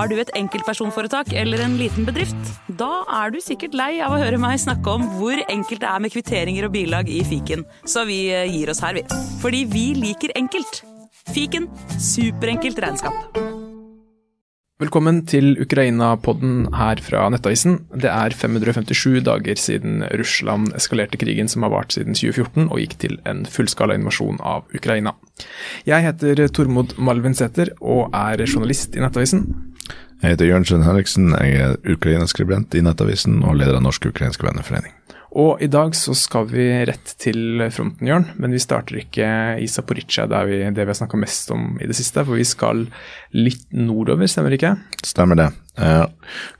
Har du et enkeltpersonforetak eller en liten bedrift? Da er du sikkert lei av å høre meg snakke om hvor enkelt det er med kvitteringer og bilag i fiken, så vi eh, gir oss her, vi. Fordi vi liker enkelt. Fiken superenkelt regnskap. Velkommen til Ukraina-podden her fra Nettavisen. Det er 557 dager siden Russland eskalerte krigen som har vart siden 2014 og gikk til en fullskala invasjon av Ukraina. Jeg heter Tormod Malvinsæter og er journalist i Nettavisen. Jeg heter Jørnsen Henriksen, jeg er ukrainaskribent i Nettavisen og leder av Norsk ukrainsk venneforening. Og i dag så skal vi rett til fronten, Jørn. Men vi starter ikke i Zaporizjzja, det er vi, det vi har snakka mest om i det siste. For vi skal litt nordover, stemmer ikke? Stemmer det. Eh,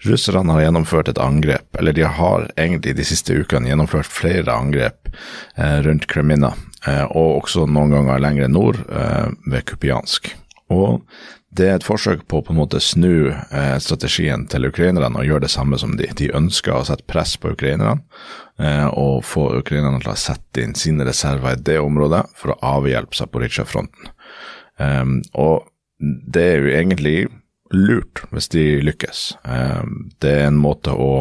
russerne har gjennomført et angrep, eller de har egentlig de siste ukene gjennomført flere angrep eh, rundt Kremina. Eh, og også noen ganger lenger nord, eh, ved Kupiansk. Og det er et forsøk på å på en måte snu eh, strategien til ukrainerne og gjøre det samme som de. De ønsker å sette press på ukrainerne eh, og få ukrainerne til å sette inn sine reserver i det området for å avhjelpe Zaporizjzja-fronten. Um, og det er jo egentlig lurt hvis de lykkes. Um, det er en måte å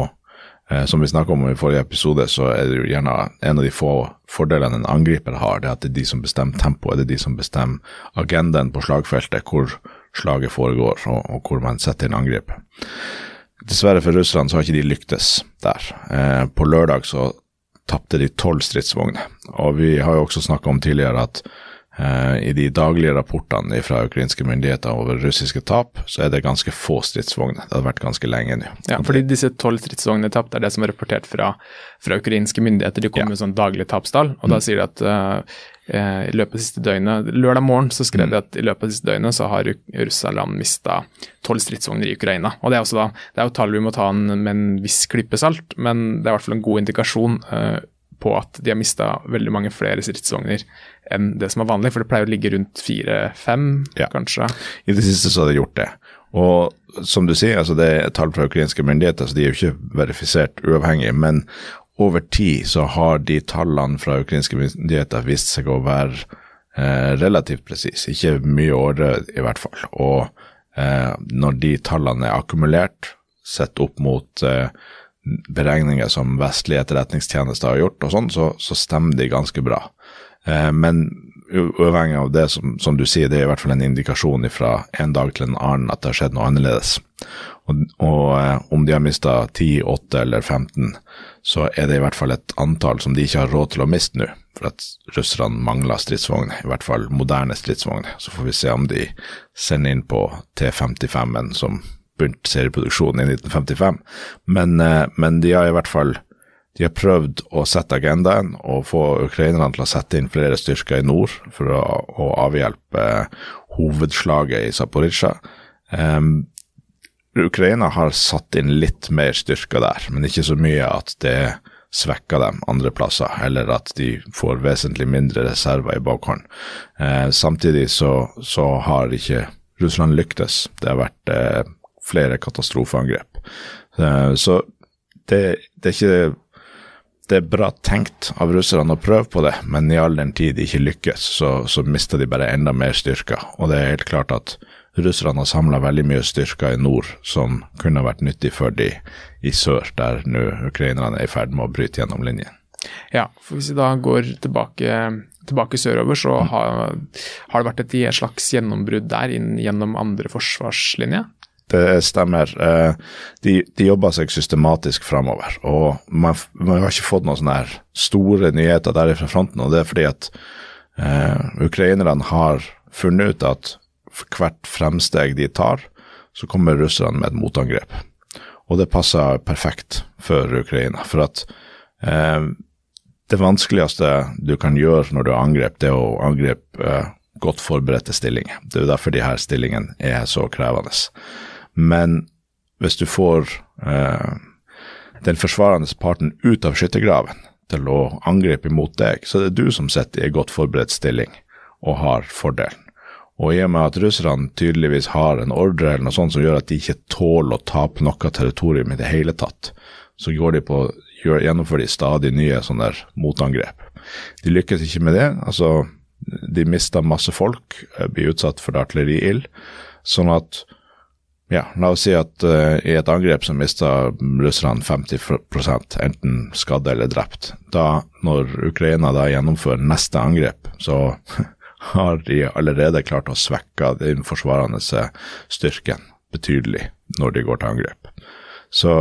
eh, som vi snakka om i forrige episode, så er det jo gjerne en av de få fordelene en angriper har, det er at det er de som bestemmer tempoet, det er de som bestemmer agendaen på slagfeltet, hvor slaget foregår, og, og hvor man setter inn angrep. Dessverre for Russland så har ikke de lyktes der. Eh, på lørdag så tapte de tolv stridsvogner. Og vi har jo også snakka om tidligere at i de daglige rapportene fra ukrainske myndigheter over russiske tap, så er det ganske få stridsvogner. Det har vært ganske lenge nå. Ja, fordi disse tolv stridsvognene tapt er det som er rapportert fra, fra ukrainske myndigheter. De kommer ja. med sånn daglig tapstall, og mm. da sier de at uh, Eh, i løpet av siste døgnet. Lørdag morgen så skrev de mm. at i løpet av siste døgnet så har Russland mista tolv stridsvogner i Ukraina. Og Det er, også da, det er jo tall vi må ta med en viss klype salt, men det er i hvert fall en god indikasjon på at de har mista veldig mange flere stridsvogner enn det som er vanlig. For det pleier å ligge rundt fire-fem, ja. kanskje. I det siste så har de gjort det. Og som du sier, altså det er tall fra ukrainske myndigheter, så de er jo ikke verifisert uavhengig. Men over tid så har de tallene fra ukrainske myndigheter vist seg å være eh, relativt presise, ikke mye åre i hvert fall. Og eh, når de tallene er akkumulert, sett opp mot eh, beregninger som vestlige etterretningstjenester har gjort, og sånn, så, så, stemmer de ganske bra. Eh, men uavhengig av det, som, som, du sier, det er i hvert fall en indikasjon fra en dag til en annen at det har skjedd noe annerledes. Og, og eh, om de har mista 10, 8 eller 15, så er det i hvert fall et antall som de ikke har råd til å miste nå. For at russerne mangler stridsvogner, i hvert fall moderne stridsvogner. Så får vi se om de sender inn på T55-en som begynte serieproduksjonen i 1955. Men, eh, men de har i hvert fall de har prøvd å sette agendaen og få ukrainerne til å sette inn flere styrker i nord for å, å avhjelpe hovedslaget i Zaporizjzja. Um, Ukraina har satt inn litt mer styrker der, men ikke så mye at det svekker dem andre plasser, eller at de får vesentlig mindre reserver i bakhånd. Eh, samtidig så, så, har ikke Russland lyktes. Det har vært eh, flere katastrofeangrep. Eh, så det, det, er ikke det er bra tenkt av russerne å prøve på det, men i all den tid de ikke lykkes, så, så mister de bare enda mer styrker. Og det er helt klart at russerne har samla veldig mye styrker i nord som kunne vært nyttig for de i sør, der nå ukrainerne er i ferd med å bryte gjennom linjen. Ja, for hvis vi da går tilbake, tilbake sørover, så har, har, det vært et slags gjennombrudd der inn, gjennom andre forsvarslinje? Det stemmer. Eh, de, de jobber seg systematisk framover. Og man, man, har ikke fått noen sånne store nyheter der fra fronten, og det er fordi at uh, ukrainerne har funnet ut at for hvert fremsteg de tar, så kommer russerne med et motangrep. Og det passer perfekt for Ukraina. For at eh, det vanskeligste du kan gjøre når du har angrep, det er å angripe eh, godt forberedte stillinger. Det er derfor de her stillingene er så krevende. Men hvis du får eh, den forsvarende parten ut av skyttergraven til å angripe imot deg, så er det du som sitter i en godt forberedt stilling og har fordelen. Og i og med at russerne tydeligvis har en ordre eller noe sånt som gjør at de ikke tåler å tape noe territorium i det hele tatt, så går de på, gjennomfører de stadig nye sånne motangrep. De lykkes ikke med det. altså De mister masse folk, eh, blir utsatt for artilleriild. Sånn at Ja, la oss si at uh, i et angrep så mista russerne 50% enten skadde eller drept. Da, når Ukraina da gjennomfører neste angrep, så har de allerede klart å svekke den forsvarende styrken betydelig når de går til angrep. Så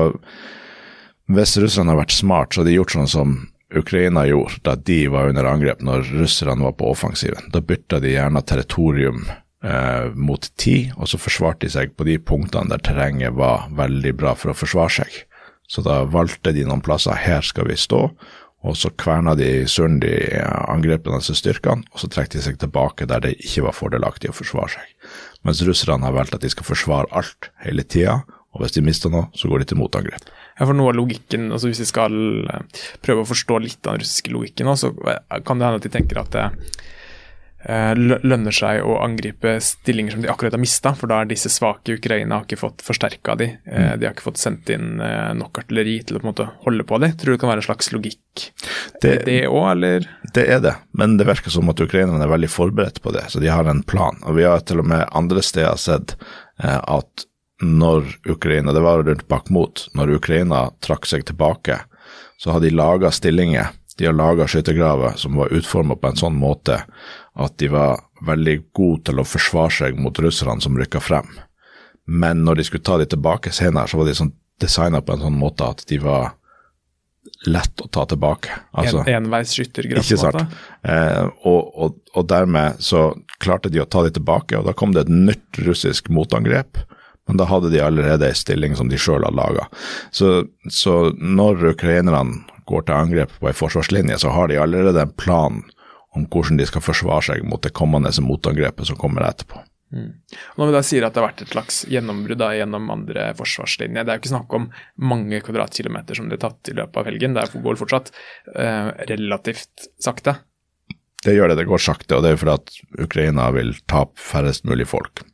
hvis Russland har vært smart, så har de gjort sånn som Ukraina gjorde da de var under angrep når russerne var på offensiven. Da bytta de gjerne territorium eh, mot tid, og så forsvarte de seg på de punktene der terrenget var veldig bra for å forsvare seg. Så da valgte de noen plasser, her skal vi stå, og så kverna de søren de angrepene disse styrkene, og så trakk de seg tilbake der det ikke var fordelaktig å forsvare seg. Mens russerne har valgt at de skal forsvare alt hele tida, og hvis de mister noe, så går de til motangrep. Ja, for noe av logikken, altså Hvis vi skal eh, prøve å forstå litt av den russiske logikken, så kan det hende at de tenker at det Eh, lønner seg å angripe stillinger som de akkurat har mista, for da er disse svake Ukraina har ikke fått forsterka de. Eh, mm. De har ikke fått sendt inn eh, nok artilleri til å på en måte holde på de. Tror du det kan være en slags logikk det, i det òg, eller? Det er det, men det virker som at ukrainerne er veldig forberedt på det, så de har en plan. Og vi har til og med andre steder sett at når Ukraina, det var rundt Bakhmut, når Ukraina trakk seg tilbake, så har de laga stillinger de har laga skyttergraver som var utforma på en sånn måte at de var veldig gode til å forsvare seg mot russerne som rykka frem. Men når de skulle ta de tilbake senere, så var de sånn designa på en sånn måte at de var lett å ta tilbake. Altså, en, enveis skyttergrav, Ikke sant. Eh, og, og, og, dermed så klarte de å ta de tilbake, og da kom det et nytt russisk motangrep. Men da hadde de allerede ei stilling som de sjøl hadde laga. Så, så når ukrainerne går til angrep på ei forsvarslinje, så har de allerede en plan om hvordan de skal forsvare seg mot det kommende motangrepet som kommer etterpå. Mm. Når vi da sier at det har vært et slags gjennombrudd gjennom andre forsvarslinjer, det er jo ikke snakk om mange kvadratkilometer som det er tatt i løpet av helgen, det går fortsatt eh, relativt sakte. Det gjør det, det går sakte, og det er fordi at Ukraina vil tape færrest mulig folk.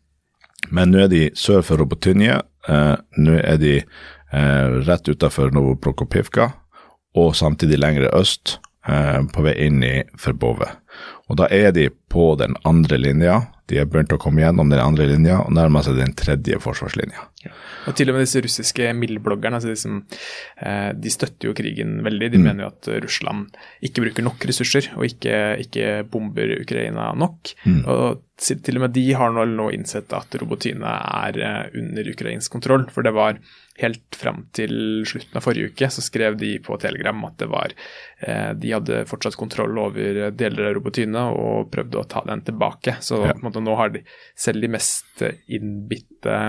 Men nå er de sør for Robotynje, eh, nå er de eh, rett utafor Novoprokopivka, og samtidig lengre øst, Eh, på vei inn i Forbove. Og da er de på den andre linja. De har begynt å komme gjennom den andre linja og nærmer seg den tredje forsvarslinja. Ja. Og til og med disse russiske mildbloggerne altså de, som, eh, de, støtter jo krigen veldig. De mm. mener jo at Russland ikke bruker nok ressurser og ikke, ikke bomber Ukraina nok. Mm. Og til og med de har nå, nå innsett at Robotyne er eh, under ukrainsk kontroll. For det var helt fram til slutten av forrige uke så skrev de på Telegram at det var eh, De hadde fortsatt kontroll over deler av robotyne og prøvde å ta den tilbake. Så ja. måte, nå har de selv de mest innbitte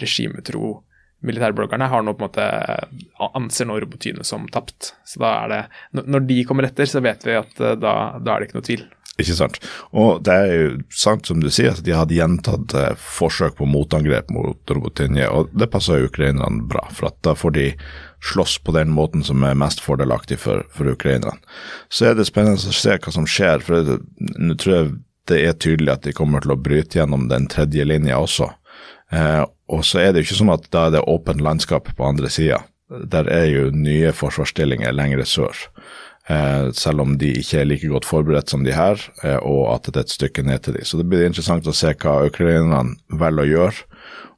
regimetro militærbloggerne har nå på en måte anser nå robotyne som tapt. Så da er det Når de kommer etter, så vet vi at eh, da, da er det ikke noe tvil. Ikke sant. Og det er jo sant som du sier, at de hadde gjentatt eh, forsøk på motangrep mot Robotinje, og det passer ukrainerne bra. For at da får de slåss på den måten som er mest fordelaktig for, for ukrainerne. Så er det spennende å se hva som skjer, for nå tror jeg det er tydelig at de kommer til å bryte gjennom den tredje linja også. Eh, og så er det jo ikke sånn at da er det åpent landskap på andre sida. Der er jo nye forsvarsstillinger lengre sør. Eh, selv om de ikke er like godt forberedt som de her, eh, og at det er et stykke ned til de. Så det blir interessant å se hva ukrainerne velger å gjøre.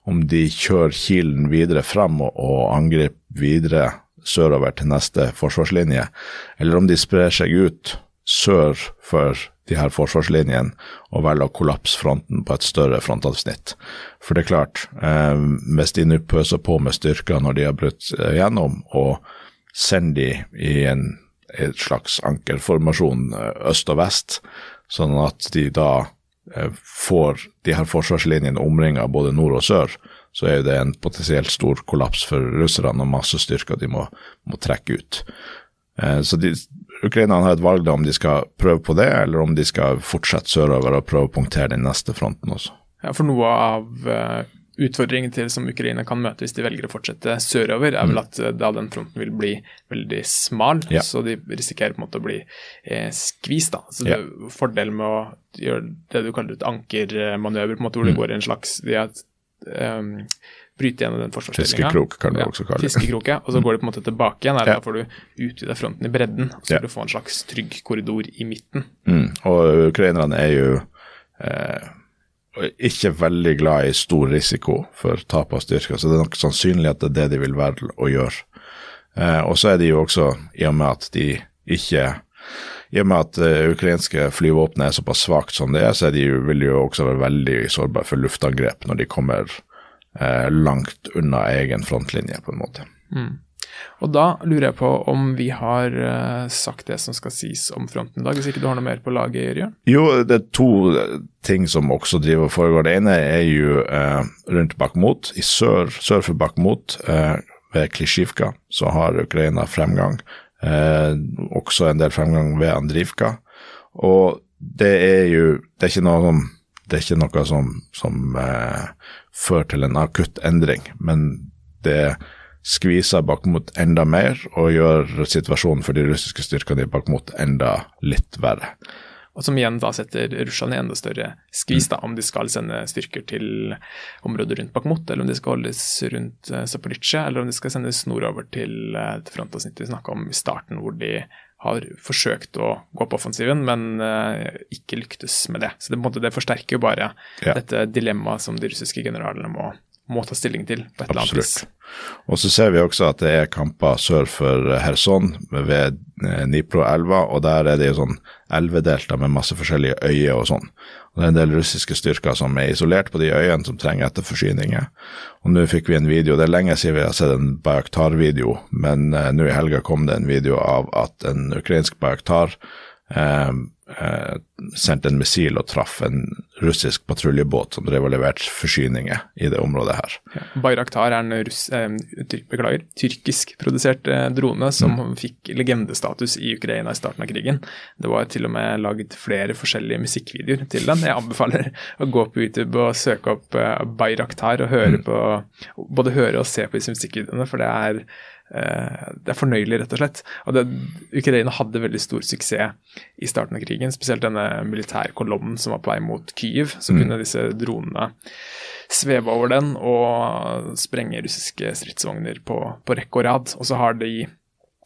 Om de kjører Kilen videre frem og, og angriper videre sørover til neste forsvarslinje, eller om de sprer seg ut sør for de her forsvarslinjene og velger å kollapse fronten på et større frontavsnitt. For det er klart, eh, hvis de nå pøser på med styrker når de har brutt gjennom, og sender de i en et slags ankerformasjon eh, øst og vest, sånn at de da eh, får de her forsvarslinjene omringa både nord og sør, så er det en potensielt stor kollaps for russerne og masse styrker de må, må trekke ut. Eh, så de, Ukrainerne har et valg da om de skal prøve på det, eller om de skal fortsette sørover og prøve å punktere den neste fronten også. Ja, For noe av utfordringen til som Ukraina kan møte hvis de velger å fortsette sørover, er vel mm. at eh, da den fronten vil bli veldig smal, ja. så de risikerer på en måte å bli eh, skvist. da. Så ja. det, Fordelen med å gjøre det du kaller et ankermanøver, på en måte hvor det går i en slags de er, um, bryte gjennom den forsvarsstillinga. Fiskekrok kan du ja, også kalle det. Fiskekrok, ja. Og så mm. går det på en måte tilbake igjen. Ja. Da får du utvida fronten i bredden, så får du få en slags trygg korridor i midten. Mm. Og ukrainerne er jo eh, ikke veldig glad i stor risiko for tap av styrker, så det er nok sannsynlig at det er det de vil være å gjøre. Eh, og så er de jo også, i og med at de ikke i og med at det uh, ukrainske flyvåpenet er såpass svakt som det er, så er de, vil de jo også være veldig sårbare for luftangrep når de kommer eh, langt unna egen frontlinje, på en måte. Mm. Og da lurer jeg på om vi har uh, sagt det som skal sies om fronten i dag, hvis ikke du har noe mer på laget, Jørgen? Jo, det er to ting som også driver og foregår. Det ene er jo uh, rundt Bakhmut. I sør, sør for Bakhmut, uh, ved Klisjivka, så har Ukraina fremgang. også en del fremgang ved Andrivka. Og det er jo Det er ikke noe som det er ikke noe som, som fører til en akutt endring, men det skviser Bakhmut enda mer og gjør situasjonen for de russiske styrkene i Bakhmut enda litt verre. Og som igjen da setter Russland i enda større skvis, da, om de skal sende styrker til området rundt Bakhmut, eller om de skal holdes rundt uh, Zaporizjzja, eller om de skal sendes nordover til, uh, til frontavsnittet vi snakka om i starten, hvor de har forsøkt å gå på offensiven, men uh, ikke lyktes med det. Så det, det forsterker jo bare ja. dette dilemmaet som de russiske generalene må, må ta stilling til på et eller annet vis. Og så ser vi også at det er kamper sør for Kherson ved eh, Dnipro-elva, og der er det jo sånn elvedelta med masse forskjellige øyer og sånn. Og Det er en del russiske styrker som er isolert på de øyene som trenger etterforsyninger. Og nå fikk vi en video, det er lenge siden vi har sett en Bayaktar-video, men uh, nå i helga kom det en video av at en ukrainsk Bayaktar eh, eh, sendte en missil og traff en russisk patruljebåt som drev og leverte forsyninger i det området her. Ja. Bayraktar er en russ, eh, beklager, tyrkiskprodusert eh, drone som mm. fikk legendestatus i Ukraina i starten av krigen. Det var til og med laget flere forskjellige musikkvideoer til den. Jeg anbefaler å gå på YouTube og søke opp eh, Bayraktar og høre mm. på, både høre og se på disse musikkvideoene, for det er Eh, det er fornøyelig, rett og slett. Og det, Ukraina hadde veldig stor suksess i starten av krigen, spesielt denne militærkolonnen som var på vei mot Kyiv. Så mm. kunne disse dronene sveve over den og sprenge russiske stridsvogner på, på rekke og rad. Og så har de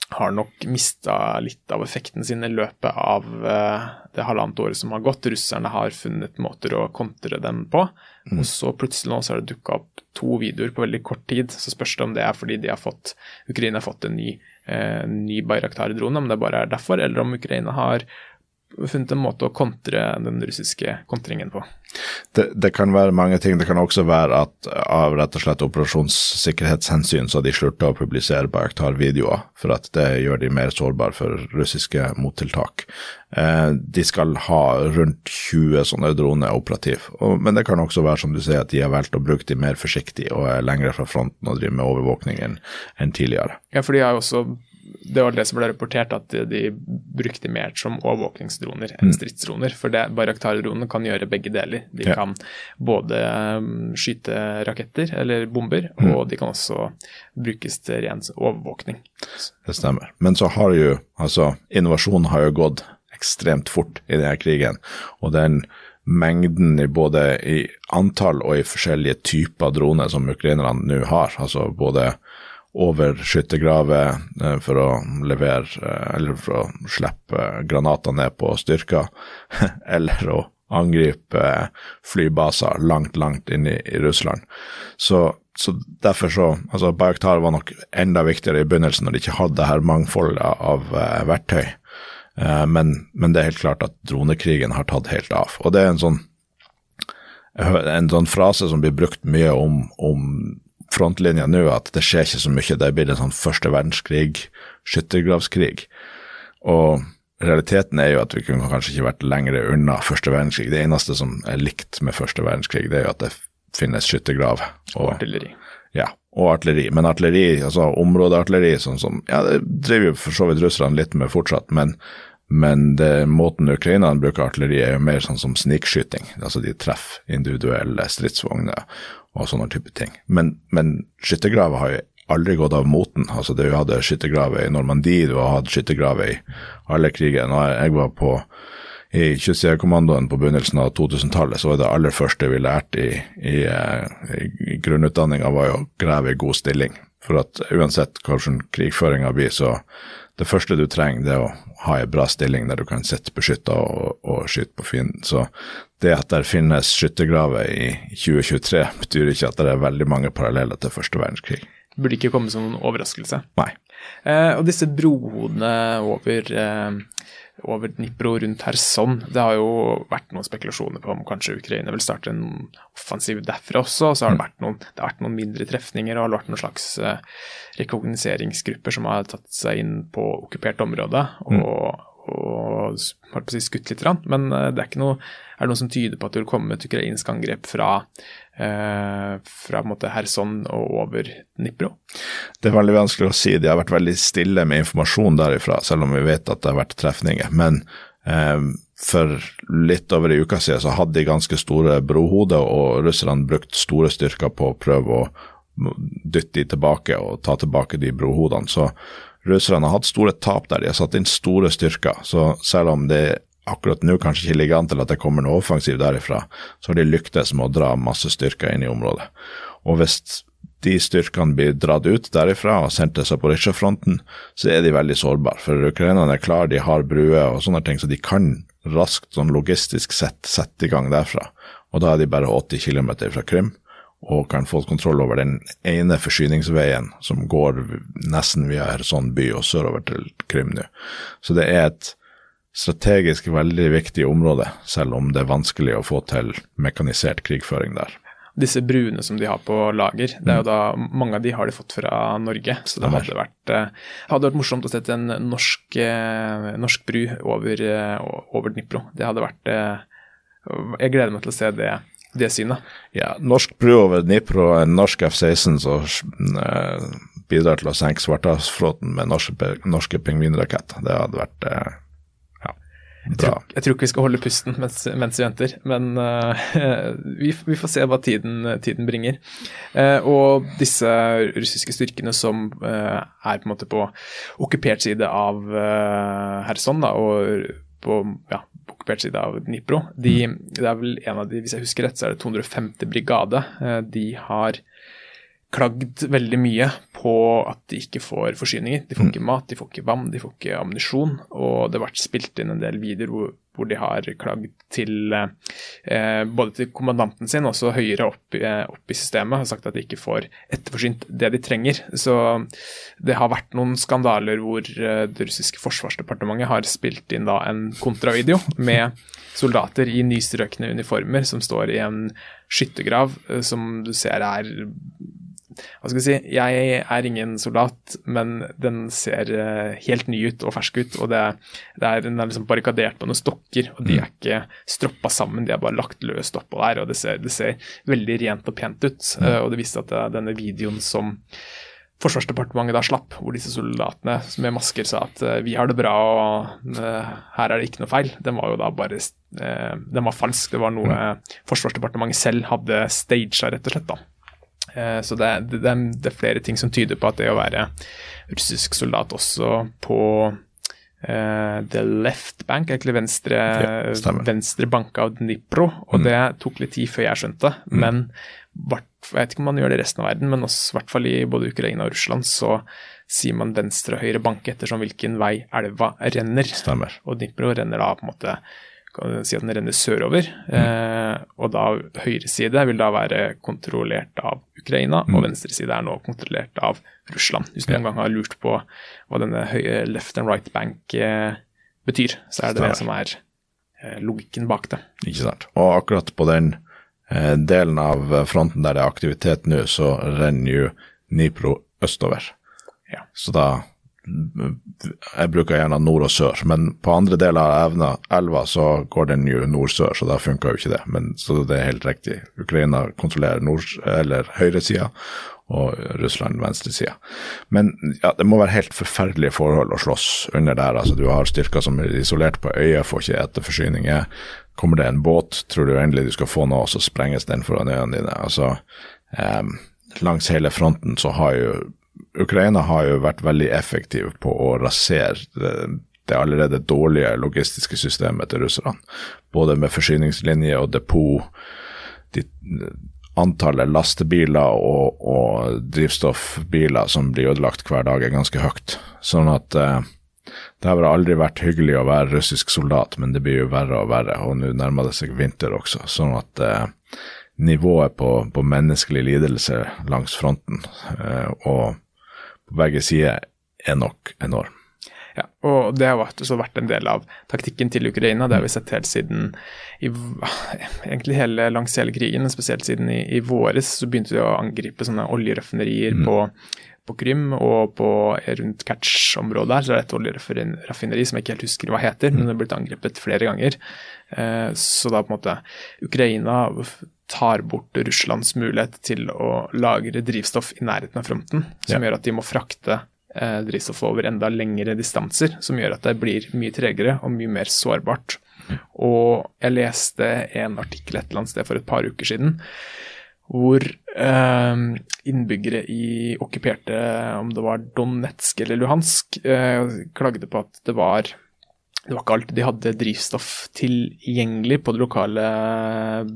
har nok mista litt av effekten sin i løpet av uh, det halvannet året som har gått. Russerne har funnet måter å kontre dem på. Mm. Og så plutselig nå så har det dukka opp to videoer på veldig kort tid. Så spørs det om det er fordi de har fått, Ukraina har fått en ny, eh, ny Bayraktar-drone, om det bare er derfor, eller om Ukraina har funnet en måte å kontre den russiske kontringen på. Det, det, kan være mange ting. Det kan også være at av rett og slett operasjonssikkerhetshensyn så de slutta å publisere Bayraktar-videoer, for at det gjør de mer sårbare for russiske mottiltak. Eh, de skal ha rundt 20 sånne droner operativ, og, men det kan også være som du sier at de har valgt å bruke de mer forsiktig og er lengre fra fronten og driver med overvåkning enn tidligere. Ja, for de har jo også det var det som ble rapportert, at de brukte mer som overvåkningsdroner enn mm. stridsdroner. For Bayraktar-dronene kan gjøre begge deler. De ja. kan både um, skyte raketter eller bomber, mm. og de kan også brukes til ren overvåkning. Det stemmer. Men så har jo altså Innovasjonen har jo gått ekstremt fort i denne krigen. og den mengden i både i antall og i forskjellige typer droner som ukrainerne nå har. Altså både over skyttergraver eh, for å levere eh, Eller for å slippe granater ned på styrker, eller å angripe flybaser langt, langt inn i, i Russland. Så, så, derfor så altså Bayaktar var nok enda viktigere i begynnelsen når de ikke hadde her mangfoldet av uh, verktøy. Uh, men, men, det er helt klart at dronekrigen har tatt helt av. Og det er en sånn en sånn frase som blir brukt mye om, om frontlinja nå at det skjer ikke så mye. Det blir en sånn første verdenskrig, skyttergravskrig. Og realiteten er jo at vi kunne kanskje ikke vært lenger unna første verdenskrig. Det eneste som er likt med første verdenskrig, det er jo at det finnes skyttergrav. Og, og artilleri. Ja, og artilleri. Men artilleri, altså områdeartilleri, sånn som Ja, det driver jo for så vidt russerne litt med fortsatt, men, men det, måten ukrainerne bruker artilleri, er jo mer sånn som snikskyting. Altså de treffer individuelle stridsvogner og sånne type ting. Men, men skyttergraver har jo aldri gått av moten. Altså, du hadde skyttergraver i Normandie, du har hatt skyttergraver i alle krigene. Jeg var på i Kystjegerkommandoen på begynnelsen av 2000-tallet, så var det aller første vi lærte i, i, i, i grunnutdanninga, var å grave i god stilling. For at uansett hvordan krigføringa blir, så det første du trenger, det er å ha ei bra stilling der du kan sitte beskytta og, og skyte på fienden. Så det at det finnes skyttergraver i 2023, betyr ikke at det er veldig mange paralleller til første verdenskrig. Det burde ikke komme som noen overraskelse. Nei. Eh, og disse brohodene over, eh, over Dnipro rundt Kherson, det har jo vært noen spekulasjoner på om kanskje Ukraina vil starte en offensiv derfra også. Og Så har det vært noen, det har vært noen mindre trefninger og har vært noen slags eh, rekognoseringsgrupper som har tatt seg inn på okkupert område og, og si skutt litt. Men eh, det er noe, er det noe som tyder på at det vil komme et ukrainsk angrep fra, eh, fra Kherson og over Dnipro? Det er veldig vanskelig å si. De har vært veldig stille med informasjon derifra, selv om vi vet at det har vært trefninger. Men eh, for litt over ei uke siden så hadde de ganske store brohoder, og russerne brukt store styrker på å prøve å dytte de tilbake og ta tilbake de brohodene. Så russerne har hatt store tap der. De har satt inn store styrker. Så selv om det akkurat nå kanskje ikke ligger an til at det kommer noe offensiv derifra, så har de lyktes med å dra masse styrker inn i området. Og hvis de styrkene blir dratt ut derifra og sendt til Zaporizjzja-fronten, så er de veldig sårbare. For ukrainerne er klare, de har bruer og sånne ting, så de kan raskt sånn logistisk sett sette i gang derfra. Og da er de bare 80 km fra Krim og kan få kontroll over den ene forsyningsveien som går nesten via Kherson by og sørover til Krim nå. Så det er et strategisk veldig viktig område, selv om det er vanskelig å få til mekanisert krigføring der. Disse bruene som de har på lager, det er jo da, mange av de har de fått fra Norge. Så det hadde vært, hadde vært morsomt å sette en norsk, norsk bru over, over Dnipro. Det hadde vært Jeg gleder meg til å se det det synet. Ja, norsk bru over Dnipro og en norsk F-16 som uh, bidrar til å senke Svartehavsflåten med norske, norske pingvinraketter. Det hadde vært uh, ja, jeg tror, jeg tror, ikke vi skal holde pusten mens, mens vi venter, men uh, vi, vi, får se hva tiden, tiden bringer. og disse russiske styrkene som er på en måte på okkupert side av Kherson, og på ja, okkupert side av Dnipro. De, det er vel en av de, Hvis jeg husker rett, så er det 250. brigade. Eh, de har klagd veldig mye på at de ikke får forsyninger. De får ikke mat, de får ikke vann, de får ikke ammunisjon. Og det har vært spilt inn en del videoer hvor, hvor de har klagd til eh, både til kommandanten sin og også høyere opp, eh, opp, i systemet. og sagt at de ikke får etterforsynt det de trenger. Så det har vært noen skandaler hvor eh, det russiske forsvarsdepartementet har spilt inn da en kontravideo med soldater i nystrøkne uniformer som står i en skyttergrav eh, som du ser er hva skal jeg si, jeg er ingen soldat, men den ser eh, helt ny ut og fersk ut. og det, det er, Den er liksom barrikadert på noen stokker, og de er ikke stroppa sammen, de er bare lagt løst oppå der. og Det ser, det ser veldig rent og pent ut. Mm. og Det viste at det, denne videoen som Forsvarsdepartementet da slapp, hvor disse soldatene med masker sa at vi har det bra og her er det ikke noe feil. Den var jo da bare Den var falsk. Det var noe mm. Forsvarsdepartementet selv hadde staged, rett og slett. da. Eh, så det, det, det, er flere ting som tyder på at det å være russisk soldat også på uh, the left bank, egentlig venstre, ja, venstre bank av Dnipro, og mm. det tok litt tid før jeg skjønte. Mm. Men jeg vet ikke om man gjør det i resten av verden, men også, i hvert fall i både Ukraina og Russland så sier man venstre og høyre banke ettersom hvilken vei elva renner. Stemmer. Og Dnipro renner da på en måte kan si at den renner sørover. Eh, og da høyre side vil da være kontrollert av Ukraina, mm. og venstre side er nå kontrollert av Russland. Hvis du ja. gang har lurt på hva denne høye left and right bank eh, betyr, så er det det, det som er eh, logikken bak det. Ikke sant. Og akkurat på den eh, delen av fronten der det er aktivitet nå, så renner jo Nipro østover. Ja. Så da jeg bruker gjerne nord og sør, men på andre deler av evna, elva så går den jo nord-sør, så da funka jo ikke det. Men, så det er helt riktig. Ukraina kontrollerer nord, eller høyresida, og Russland venstresida. Men ja, det må være helt forferdelige forhold å slåss under der. altså Du har styrker som er isolert på øya, får ikke etterforsyninger. Kommer det en båt, tror du endelig du skal få noe, så sprenges den foran øynene dine. altså eh, Langs hele fronten så har jo Ukraina har jo vært veldig effektiv på å rasere det, det allerede dårlige logistiske systemet til russerne. Både med forsyningslinje og depot. De, antallet lastebiler og, og, drivstoffbiler som blir ødelagt hver dag, er ganske høyt. Sånn at eh, det har aldri vært hyggelig å være russisk soldat, men det blir jo verre og verre, og nå nærmer det seg vinter også. Sånn at eh, nivået på, på, menneskelig lidelse langs fronten eh, og på begge sider er nok enorm. Ja, og Det har også vært en del av taktikken til Ukraina. Det har vi sett helt siden i, egentlig hele, langs hele krigen, spesielt siden i, i våres. Så begynte de å angripe sånne oljeraffinerier mm. på, på Krym og på, rundt Kertsj-området her. Så det er et oljeraffineri som jeg ikke helt husker hva heter, men det har blitt angrepet flere ganger. Eh, så da på en måte Ukraina tar bort Russlands mulighet til å lagre drivstoff i nærheten av fronten, som ja. gjør at de må frakte eh, drivstoff over enda lengre distanser, som gjør at det blir mye tregere og mye mer sårbart. Og jeg leste en artikkel et eller annet sted for et par uker siden hvor eh, innbyggere i okkuperte, om det var Donetsk eller Luhansk, eh, klagde på at det var det var ikke alltid de hadde drivstoff tilgjengelig på de lokale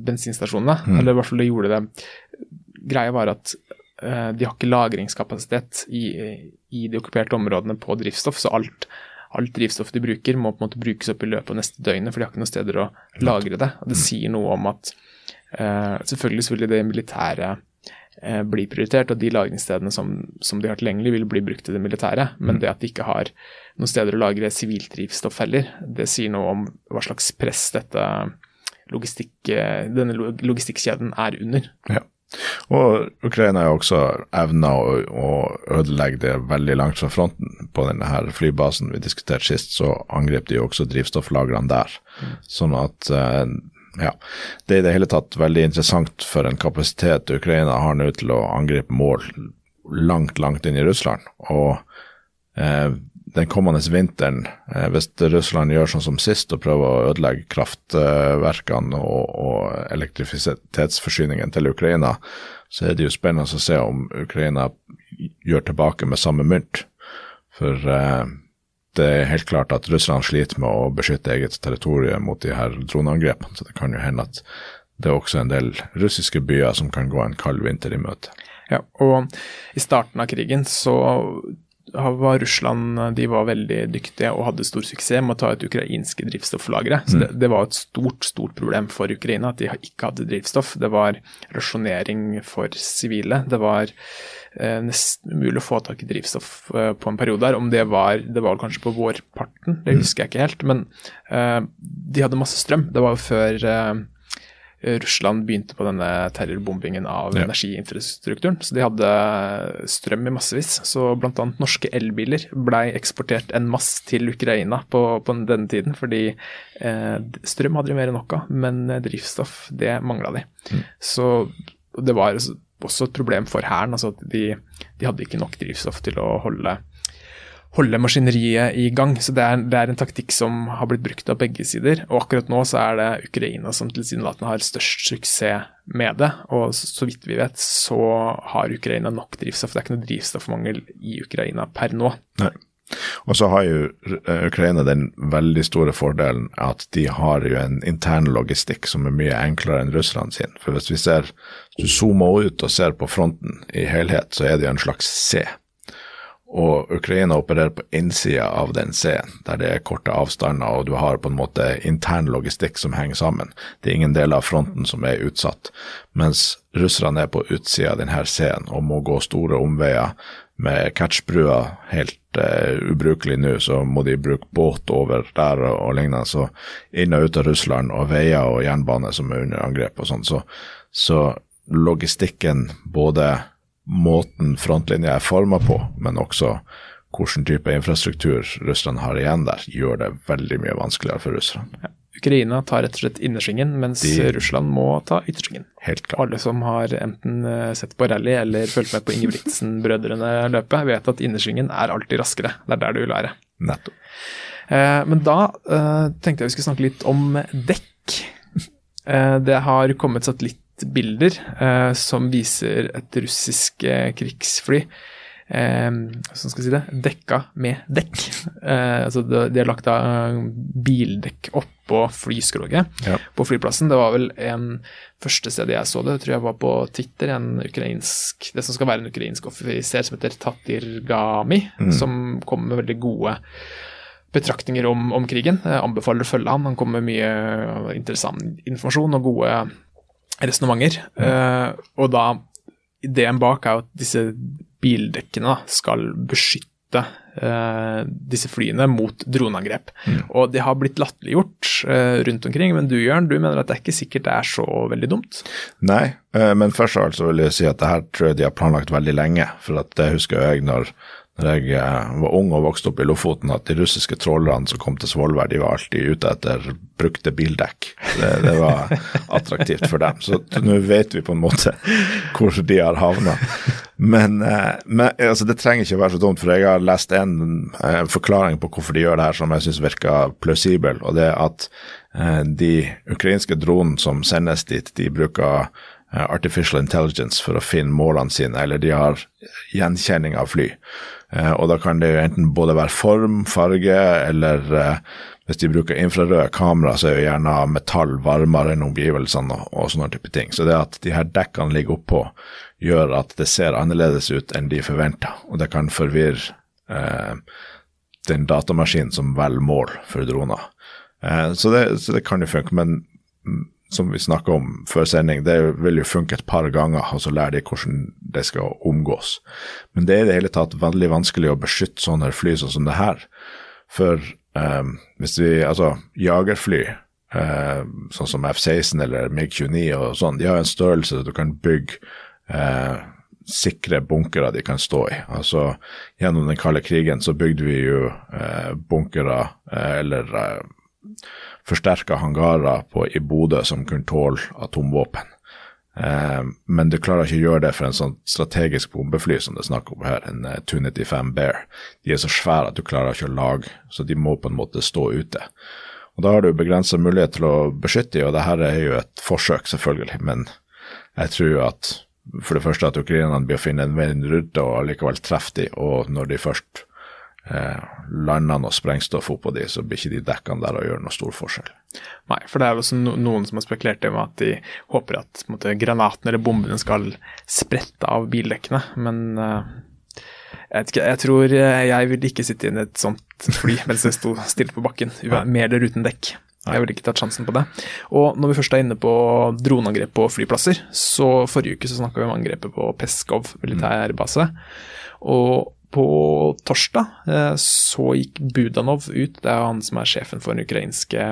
bensinstasjonene. Mm. Eller i hvert fall de gjorde det. Greia var at uh, de har ikke lagringskapasitet i, i de okkuperte områdene på drivstoff, så alt, alt, drivstoff de bruker, må på en måte brukes opp i løpet av neste døgnet, for de har ikke noen steder å lagre det. Og det mm. sier noe om at uh, selvfølgelig så vil det militære uh, bli prioritert, og de lagringsstedene som, som, de har tilgjengelig, vil bli brukt i det militære, men mm. det at de ikke har noen steder å lagre sivilt drivstoff heller, det sier noe om hva slags press dette logistikk, uh, denne logistikkjeden er under. Ja. Og Ukraina har også evna å, å, ødelegge det veldig langt fra fronten. På denne her flybasen vi diskuterte sist, så angrep de jo også drivstofflagrene der. Mm. Sånn at eh, ja, det er i det hele tatt veldig interessant for en kapasitet Ukraina har nå til å angripe mål langt, langt inn i Russland. Og eh, den kommende vinteren, eh, hvis Russland gjør sånn som sist og prøver å ødelegge kraftverkene og, og elektrisitetsforsyningen til Ukraina, så er det jo spennende å se om Ukraina gjør tilbake med samme mynt. For eh, det er helt klart at Russland sliter med å beskytte eget territorium mot de her droneangrepene, så det kan jo hende at det er også en del russiske byer som kan gå en kald vinter i møte. Ja, og i starten av krigen så var Russland de var veldig dyktige og hadde stor suksess med å ta ut ukrainske drivstofflagre. Så det, mm. det, var et stort stort problem for Ukraina at de ikke hadde drivstoff. Det var rasjonering for sivile. Det var nesten umulig å få tak i drivstoff eh, på en periode her. Om det var det var kanskje på vårparten, det mm. husker jeg ikke helt. Men eh, de hadde masse strøm. Det var jo før eh, Russland begynte på denne terrorbombingen av ja. energiinfrastrukturen. Så de hadde strøm i massevis. Så bl.a. norske elbiler blei eksportert en masse til Ukraina på, på denne tiden. Fordi eh, strøm hadde de mer enn nok av, men drivstoff, det mangla de. Mm. Så det var også et problem for Hæren. Altså de, de hadde ikke nok drivstoff til å holde holde maskineriet i gang. Så det er, det er, en taktikk som har blitt brukt av begge sider. Og akkurat nå så er det Ukraina som tilsynelatende har størst suksess med det. Og så, så, vidt vi vet, så har Ukraina nok drivstoff. Det er ikke noe drivstoffmangel i Ukraina per nå. Nei. Og så har jo Ukraina den veldig store fordelen at de har jo en intern logistikk som er mye enklere enn Russland sin. For hvis vi ser, hvis du zoomer ut og ser på fronten i helhet, så er det jo en slags C og Ukraina opererer på innsida av den C-en, der det er korte avstander og du har på en måte intern logistikk som henger sammen. Det er ingen del av fronten som er utsatt. Mens russerne er på utsida av denne C-en og må gå store omveier. Med catchbrua helt uh, ubrukelig nå, så må de bruke båt over der og, og lignende. Så inn og ut av Russland og veier og jernbane som er under angrep og sånn. Så, så logistikken både måten frontlinja er forma på, men også hvilken type infrastruktur Russland har igjen der, gjør det veldig mye vanskeligere for Russland. Ja. Ukraina tar rett og slett innersvingen, mens De, Russland må ta yttersvingen. Helt klart. Alle som har enten eh, sett på rally eller fulgt med på Ingebrigtsen-brødrene løpe, vet at innersvingen er alltid raskere. Det er der du vil være. Nettopp. Eh, men da eh, tenkte jeg vi skulle snakke litt om dekk. Eh, det har kommet satellittbilder eh, som viser et russisk eh, krigsfly skal si det, dekka med dekk. Eh, altså de, har lagt da bildekk oppå flyskroget ja. på flyplassen. Det var vel en første sted jeg så det, tror jeg var på Twitter, en ukrainsk, det som skal være en ukrainsk offiser som heter Tatir Gami, mm. som kommer med veldig gode betraktninger om, om, krigen. Jeg anbefaler å følge han. Han kommer med mye interessant informasjon og gode resonnementer. Mm. Uh, og da ideen bak er at disse bildekkene skal beskytte eh, disse flyene mot droneangrep. Mm. Og det har blitt latterliggjort eh, rundt omkring, men du Jørn, du mener at det er ikke sikkert det er så veldig dumt? Nei, eh, men først av alt så vil jeg si at det her tror jeg de har planlagt veldig lenge. For at det husker jeg når når jeg eh, var ung og vokste opp i Lofoten, at de russiske trålerne som kom til Svolvær, de var alltid ute etter brukte bildekk. Det, det var attraktivt for dem. Så nå vet vi på en måte hvor de har havna. Men, eh, men altså, det trenger ikke å være så dumt, for jeg har lest en, en eh, forklaring på hvorfor de gjør det her som jeg syns virker plausibel, og det er at de ukrainske dronene som sendes dit, de bruker artificial intelligence for å finne målene sine, eller de har gjenkjenning av fly. Eh, og da kan det jo enten både være form, farge, eller eh, hvis de bruker infrarøde kamera, så er jo gjerne metall varmere enn omgivelsene og, sånne type ting. Så det at de her dekkene ligger oppå, gjør at det ser annerledes ut enn de forventa, og det kan forvirre eh, den datamaskinen som velger mål for droner. Eh, så, det, så, det, kan jo funke, men som vi snakka om før sending, det vil jo funke et par ganger, og så lærer de hvordan det skal omgås. Men det er i det hele tatt veldig vanskelig å beskytte sånne fly sånn som det her. For um, hvis vi, altså jagerfly, uh, sånn som F-16 eller MiG-29 og sånn, de har en størrelse så du kan bygge uh, sikre bunkere de kan stå i. Altså Gjennom den kalde krigen så bygde vi jo eh, bunkere eller forsterka hangarer på, i Bodø som kunne tåle atomvåpen. Eh, men du klarer ikke å gjøre det for en sånn strategisk bombefly som det er snakk om her, en uh, eh, 295 Bear. De er så svære at du klarer ikke å lage, så de må på en måte stå ute. Og Da har du begrensa mulighet til å beskytte dem, og det her er jo et forsøk, selvfølgelig. Men jeg tror at for det første at ukrainerne blir å finne en vei rundt og allikevel treffe dem, og når de først eh, lander noe sprengstoff oppå de, så blir ikke de dekkene der og gjør noe stor forskjell. Nei, for det er jo også noen som har spekulert i at de håper at måte, granatene eller bombene skal sprette av bildekkene, men uh, jeg, ikke, jeg, tror jeg vil ikke sitte inn i et sånt fly mens det sto stille på bakken, med eller uten dekk. Jeg ville ikke tatt sjansen på det. Og når vi først er inne på droneangrep på flyplasser, så forrige uke så snakka vi om angrepet på Peskov militærbase. Og på torsdag eh, så gikk Budanov ut, det er han som er sjefen for den ukrainske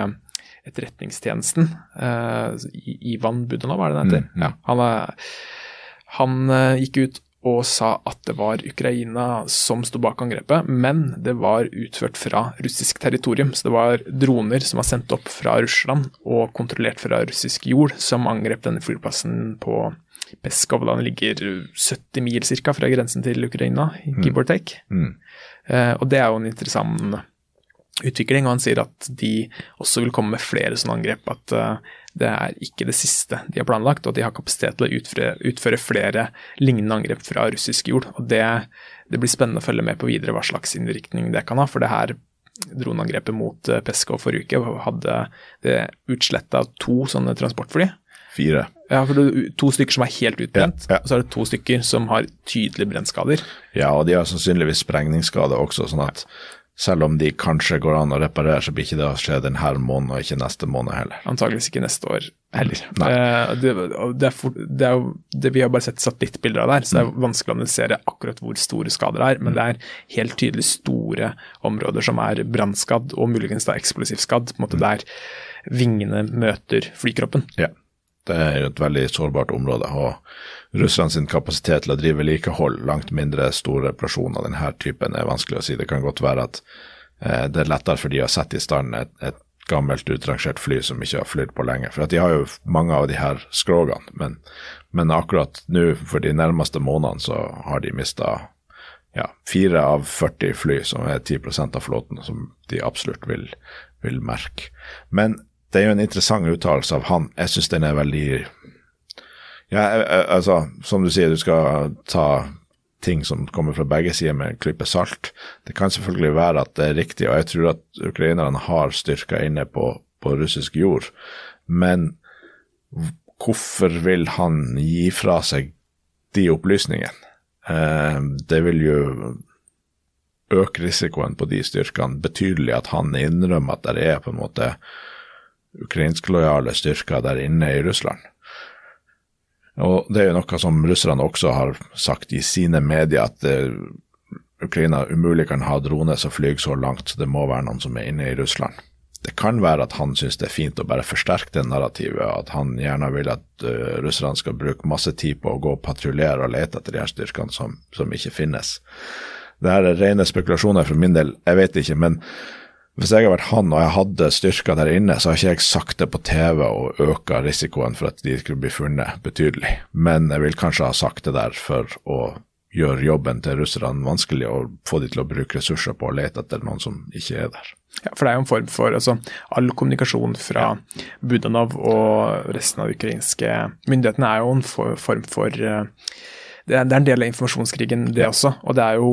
etterretningstjenesten. Eh, Ivan Budanov, er det den heter? Mm. Ja, han, er, han eh, gikk ut og sa at det var Ukraina som sto bak angrepet, men det var utført fra russisk territorium. Så det var droner som var sendt opp fra Russland og kontrollert fra russisk jord, som angrep denne flyplassen på Peskov den ligger 70 mil cirka fra grensen til Ukraina, mm. give or take. Mm. Eh, og det er jo en interessant utvikling, og han sier at de også vil komme med flere sånne angrep. At uh, det er ikke det siste de har planlagt, og at de har kapasitet til å utføre, utføre flere lignende angrep fra russisk jord. og det, det, blir spennende å følge med på videre hva slags innvirkning det kan ha. for det her droneangrepet mot uh, Peskov forrige uke hadde det utsletta to sånne transportfly. Fire. Ja, for det er to stykker som er helt utbrent, ja, ja. og så er det to stykker som har tydelige brennskader. Ja, og de har sannsynligvis sprengningsskader også, sånn at selv om de kanskje går an å reparere, så blir ikke det å skje denne måneden og ikke neste måned heller. Antageligvis ikke neste år heller. Eh, det, det, for, det, jo, Vi har bare sett satellittbilder av det her, så det er mm. vanskelig å analysere akkurat hvor store skader det er. Men mm. det er helt tydelig store områder som er brannskadd og muligens da eksplosivt skadd. på en måte mm. Der vingene møter flykroppen. Ja. Det er jo et veldig sårbart område. og Russland sin kapasitet til å drive vedlikehold, langt mindre store reparasjoner av denne typen, er vanskelig å si. Det kan godt være at eh, det er lettere for de å sette i stand et, et gammelt utrangert fly som ikke har flydd på lenge. For de har jo mange av de her skrogene, men, men akkurat nå, for de nærmeste månedene, så har de mista ja, fire av 40 fly, som er 10% av flåten, som de absolutt vil, vil merke. Men det er jo en interessant uttalelse av han. Jeg syns den er veldig Ja, altså, som du sier, du skal ta ting som kommer fra begge sider med en klype salt. Det kan selvfølgelig være at det er riktig, og jeg tror at ukrainerne har styrker inne på, på russisk jord. Men hvorfor vil han gi fra seg de opplysningene? Eh, det vil jo øke risikoen på de styrkene betydelig at han innrømmer at det er på en måte ukrainsklojale styrker der inne i Russland. Og Det er jo noe som russerne også har sagt i sine medier, at uh, Ukraina umulig kan ha droner som flyr så langt, så det må være noen som er inne i Russland. Det kan være at han syns det er fint å bare forsterke det narrativet, at han gjerne vil at uh, russerne skal bruke masse tid på å gå og patruljere og lete etter de her styrkene som, som ikke finnes. Det her er rene spekulasjoner for min del, jeg vet ikke. men hvis jeg har vært han og jeg hadde styrker der inne, så har ikke jeg sagt det på TV og øka risikoen for at de skulle bli funnet betydelig. Men jeg vil kanskje ha sagt det der for å gjøre jobben til russerne vanskelig og få de til å bruke ressurser på å lete etter noen som ikke er der. Ja, for det er jo en form for altså, All kommunikasjon fra Budanov og resten av ukrainske myndighetene er jo en form for uh, det er, en del av informasjonskrigen, det også. Og det er jo,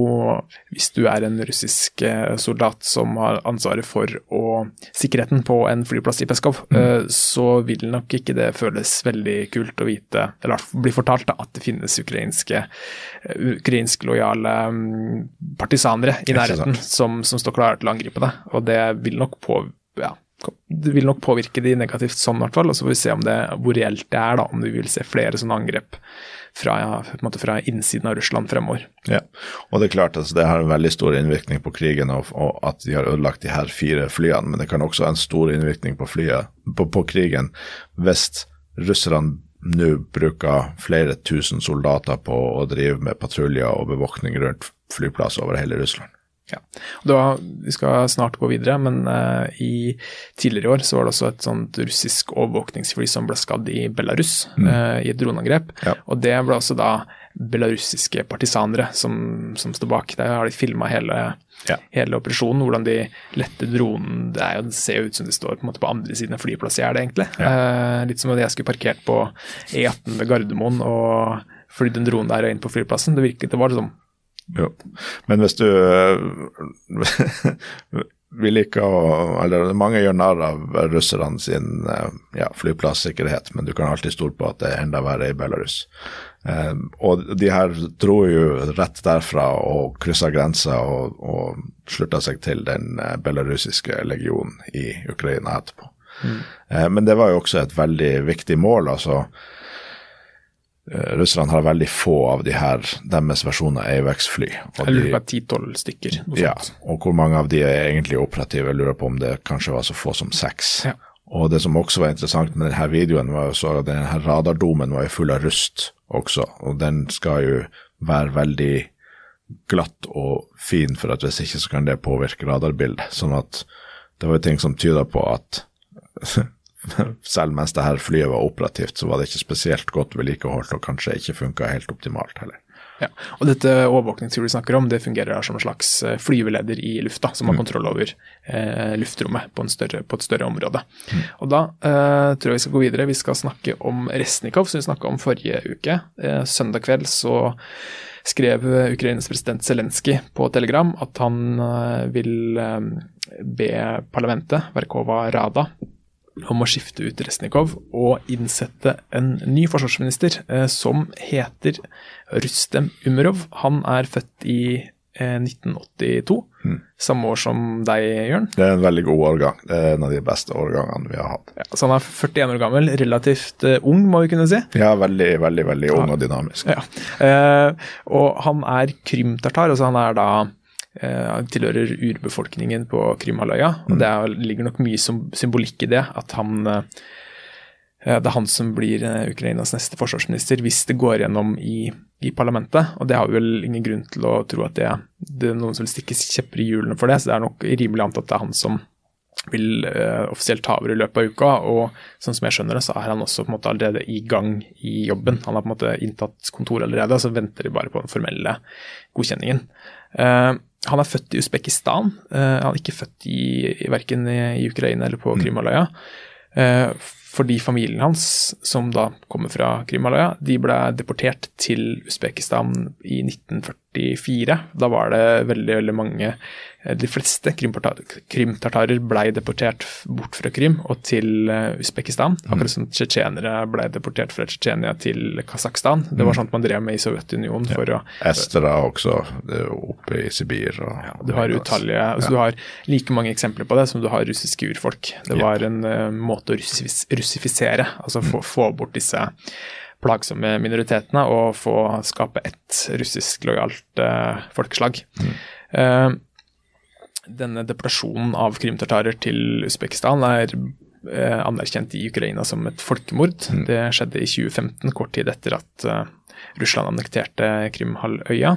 hvis du er en russisk eh, soldat som har ansvaret for å, sikkerheten på en flyplass i Peskov, mm. Eh, så vil nok ikke det føles veldig kult å vite, eller bli fortalt, da, at det finnes ukrainske eh, ukrainsklojale mm, partisanere i nærheten som, som, står klare til å angripe deg. Og det vil nok på ja, det vil nok påvirke de negativt sånn, i hvert fall. Og så får vi se det, hvor reelt det er, da, om vi vil se flere sånne angrep fra, ja, fra, innsiden av Russland fremover. Ja, og Det er klart altså, det har en veldig stor innvirkning på krigen og, og, at de har ødelagt de her fire flyene, men det kan også ha en stor innvirkning på, flyet, på, på krigen hvis russerne nå bruker flere tusen soldater på å drive med patruljer og bevåkning rundt flyplasser over hele Russland. Ja. Da, vi skal snart gå videre, men uh, i tidligere år så var det også et sånt russisk overvåkningsfly som ble skadd i Belarus mm. uh, i et droneangrep. Ja. Og det ble også da belarusiske partisanere som, som står bak. Der har de filma hele, ja. hele, operasjonen, hvordan de lette dronen Det, jo, det ser jo ut som de står på, på andre siden av flyplassgjerdet, egentlig. Ja. Uh, litt som at jeg skulle parkert på E18 ved Gardermoen og flydd en drone der inn på flyplassen. Det virket, det var liksom jo. Men hvis du Vi liker å Eller mange gjør narr av russerne sin ja, flyplassikkerhet, men du kan alltid stole på at det er enda verre i Belarus. Eh, og de her dro jo rett derfra og kryssa grensa og, og slutta seg til den eh, belarusiske legionen i Ukraina etterpå. Mm. Eh, men det var jo også et veldig viktig mål. altså Eh, russerne har veldig få av de her, deres versjoner av AWACS-fly. Jeg lurer på ti-tolv stykker. Ja, og hvor mange av de er egentlig operative? Jeg lurer på om det kanskje var så få som seks. Ja. Og det som også var interessant med denne videoen, var jo så at denne radardomen var jo full av rust også, og den skal jo være veldig glatt og fin, for at hvis ikke så kan det påvirke radarbildet. Sånn at det var jo ting som tyda på at selv mens det her flyet var operativt, så var det ikke spesielt godt vedlikeholdt og kanskje ikke funka helt optimalt heller. Ja, og Dette overvåkningsflyet vi snakker om, det fungerer som en slags eh, flyveleder i lufta, som har mm. kontroll over eh, luftrommet på, større, på, et større område. Mm. Og Da eh, tror jeg vi skal gå videre. Vi skal snakke om Resnikov, som vi snakka om forrige uke. Eh, søndag kveld så skrev Ukrainas president Zelenskyj på Telegram at han eh, vil eh, be parlamentet, Verkova Rada, om å skifte ut Resnikov og innsette en ny forsvarsminister eh, som heter Rustem Umerov. Han er født i eh, 1982, mm. samme år som deg, Jørn. Det er en veldig god årgang. Det er en av de beste årgangene vi har hatt. Ja, så han er 41 år gammel, relativt uh, ung, må vi kunne si? Ja, veldig, veldig, veldig ung ja. og dynamisk. Ja. Eh, og han er krymtartar, altså han er da Eh, tilhører urbefolkningen på Krimhalvøya. Mm. Og det er, ligger nok mye symbolikk i det, at han eh, det er han som blir eh, Ukrainas neste forsvarsminister hvis det går gjennom i, i, parlamentet. Og det har vi vel ingen grunn til å tro at det, det er noen som vil stikke kjepper i hjulene for det. Så det er nok rimelig antatt at det er han som vil uh, offisielt ta over i løpet av uka. Og sånn som jeg skjønner det, så er han også på en måte allerede i gang i jobben. Han har på en måte inntatt kontor allerede, og så venter de bare på den formelle godkjenningen. Uh, han er født i Usbekistan. Uh, han er ikke født i, i verken i, Ukraina eller på mm. Krimhalvøya. Fordi familien hans, som da kommer fra Krimhalvøya, de ble deportert til Usbekistan i 1944. Da var det veldig, veldig mange eh, De fleste krimtartarer ble deportert bort fra Krim og til eh, Usbekistan. Mm. Akkurat som tsjetsjenere ble deportert fra Tsjetsjenia til Kasakhstan. Det var mm. sånt man drev med i Sovjetunionen for ja. å Estra også, oppe i Sibir. Og, ja, du har utallige altså, Du har like mange eksempler på det som du har russiske urfolk. Det var en uh, måte å russifisere, altså få, få bort disse plagsomme minoritetene og få skape ett russisk lojalt uh, folkeslag. Mm. Uh, denne deportasjonen av krimtartarer til Usbekistan er uh, anerkjent i Ukraina som et folkemord. Mm. Det skjedde i 2015, kort tid etter at Russland annekterte Krimhalvøya.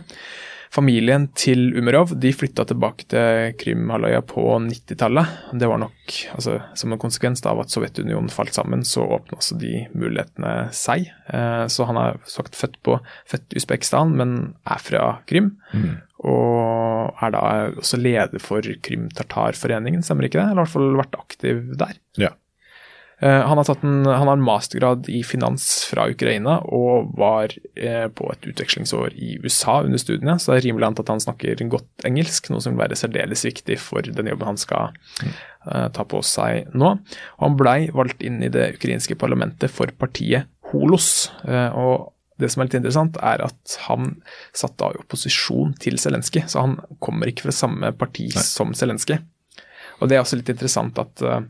Familien til Umerov de flytta tilbake til Krimhalvøya på 90-tallet. Det var nok altså, som en konsekvens av at Sovjetunionen falt sammen, så åpna også de mulighetene seg. Eh, så han er sagt født på født Usbekistan, men er fra Krim. Mm. Og er da også leder for Krim-Tartar-foreningen, stemmer ikke det? Eller i hvert fall vært aktiv der. Ja. Eh, han har, en, han har, en, mastergrad i finans fra Ukraina og var eh, på et utvekslingsår i USA under studiene, så det er rimelig antatt at han snakker godt engelsk, noe som vil være særdeles viktig for den jobben han skal uh, ta på seg nå. Og han blei valgt inn i det ukrainske parlamentet for partiet Holos. Og det som er litt interessant, er at han satt da i opposisjon til Zelenskyj, så han kommer ikke fra samme parti Nei. som Zelenskyj. Og Det er også litt interessant at uh,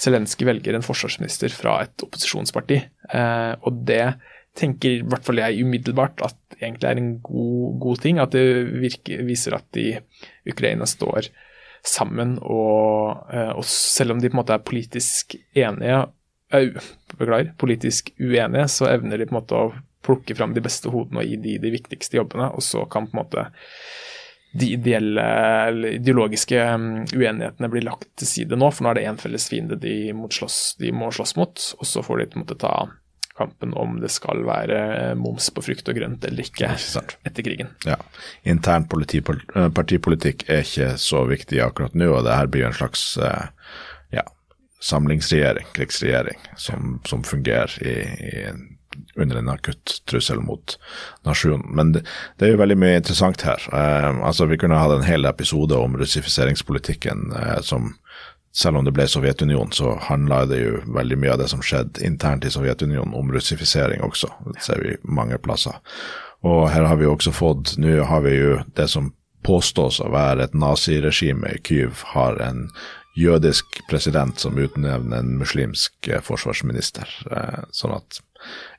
Zelenskyj velger en forsvarsminister fra et opposisjonsparti. Uh, og det tenker i hvert fall jeg umiddelbart at egentlig er en god, god ting. At det virker, viser at de Ukraina står sammen, og, uh, og, selv om de på en måte er politisk enige, beklager, politisk uenige, så evner de på en måte å plukke fram de beste hodene og gi de de viktigste jobbene, og så kan på en måte de ideelle, ideologiske um, uenighetene blir lagt til side nå, for nå er det én felles fiende de slåss, de må slåss mot, og så får de på en måte ta kampen om det skal være moms på frukt og grønt eller ikke etter krigen. Ja. Intern eh, partipolitikk er ikke så viktig akkurat nå, og det her blir en slags eh, ja, samlingsregjering, krigsregjering, som, som fungerer i, i under en akutt trussel mot nasjonen. Men det, det, er jo veldig mye interessant her. Eh, altså Vi kunne hatt en hel episode om russifiseringspolitikken eh, som selv om det ble Sovjetunionen, så handla det jo veldig mye av det som skjedde internt i Sovjetunionen om russifisering også. Det ser vi mange plasser. Og her har vi også fått Nå har vi jo det som påstås å være et naziregime i Kyiv, har en jødisk president som utnevner en muslimsk eh, forsvarsminister. Sånn at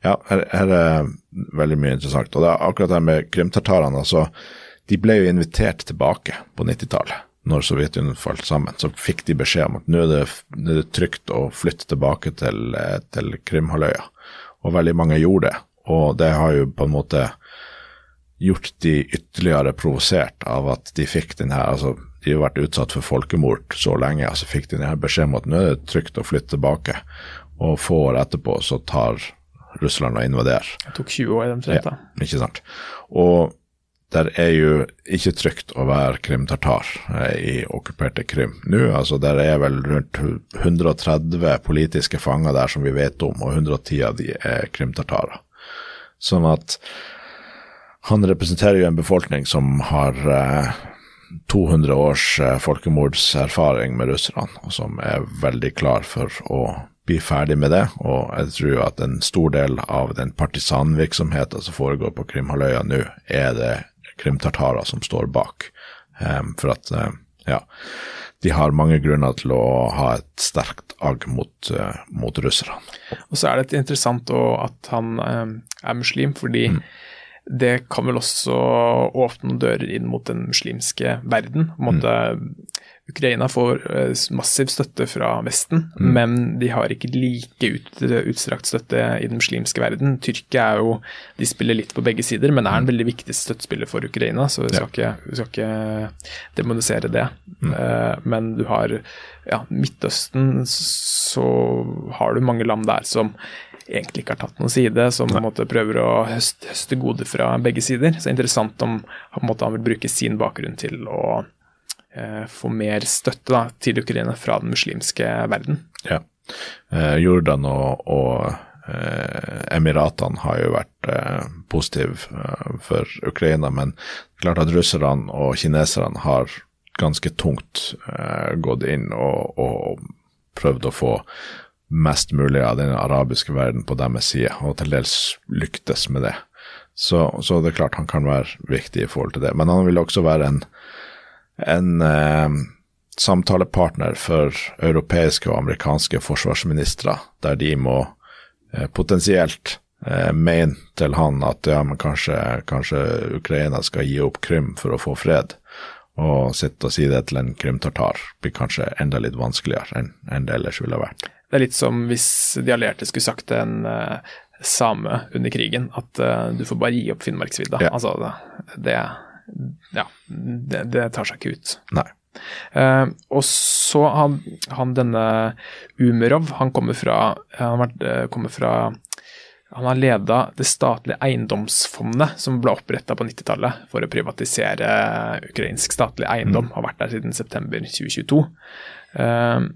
ja, her, her, er veldig mye interessant. Og det er akkurat det med krimtartarene. altså, De ble jo invitert tilbake på 90-tallet. Når Sovjetunionen falt sammen, så fikk de beskjed om at nå er det, nå er det trygt å flytte tilbake til, til Krimhalvøya. Og veldig mange gjorde det. Og det har jo på en måte gjort de ytterligere provosert av at de fikk den her altså De har vært utsatt for folkemord så lenge, altså fikk de denne beskjeden om at nå er det trygt å flytte tilbake. Og få år etterpå så tar Russland å invadere. Det tok 20 år, omtrent. Ja, ikke sant. Og der er jo ikke trygt å være krimtartar eh, i okkuperte Krim nå. altså Der er vel rundt 130 politiske fanger der som vi vet om, og 110 av de er krimtartarer. Sånn at han representerer jo en befolkning som har eh, 200 års eh, folkemordserfaring med russerne, og som er veldig klar for å bli ferdig med det. Og jeg tror at en stor del av den partisanvirksomheten som foregår på Krimhalvøya nå, er det krimtartarer som står bak. Um, for at, uh, ja, de har mange grunner til å ha et sterkt agg mot, uh, mot russerne. Og så er det interessant at han um, er muslim, fordi mm. det kan vel også åpne dører inn mot den muslimske verden. på en måte mm Ukraina får eh, massiv støtte fra Vesten, mm. men de har ikke like ut, utstrakt støtte i den muslimske verden. Tyrkia er jo De spiller litt på begge sider, men er en mm. veldig viktig støttespiller for Ukraina, så vi skal, ja. ikke, vi skal ikke, demonisere det. Mm. Men du har ja, Midtøsten, så har du mange land der som egentlig ikke har tatt noen side, som på en måte prøver å høste, høste gode fra begge sider. Så det er interessant om måte, han vil bruke sin bakgrunn til å eh, få mer støtte da, til Ukraina fra den muslimske verden. Ja. eh, Jordan og, og eh, Emiratene har jo vært eh, positive eh, for Ukraina, men klart at russerne og kineserne har ganske tungt eh, gått inn og, og prøvd å få mest mulig av den arabiske verden på deres side, og til dels lyktes med det. Så, så, det er klart han kan være viktig i forhold til det. Men han vil også være en, en eh, samtalepartner for europeiske og amerikanske forsvarsministre, der de må eh, potensielt eh, mene til han at ja, men kanskje, kanskje Ukraina skal gi opp Krym for å få fred. Og sitte og si det til en krymtartar blir kanskje enda litt vanskeligere enn, enn det ellers ville vært. Det er litt som hvis de allierte skulle sagt til en uh, same under krigen at uh, du får bare gi opp Finnmarksvidda. Ja. Altså, det, ja, det, det, tar seg ikke ut. Nei. Uh, og så han, han, denne Umerov, han kommer fra, han har vært, kommer fra han har leda det statlige eiendomsfondet som ble oppretta på 90-tallet for å privatisere ukrainsk statlig eiendom. Mm. Har vært der siden september 2022. Uh,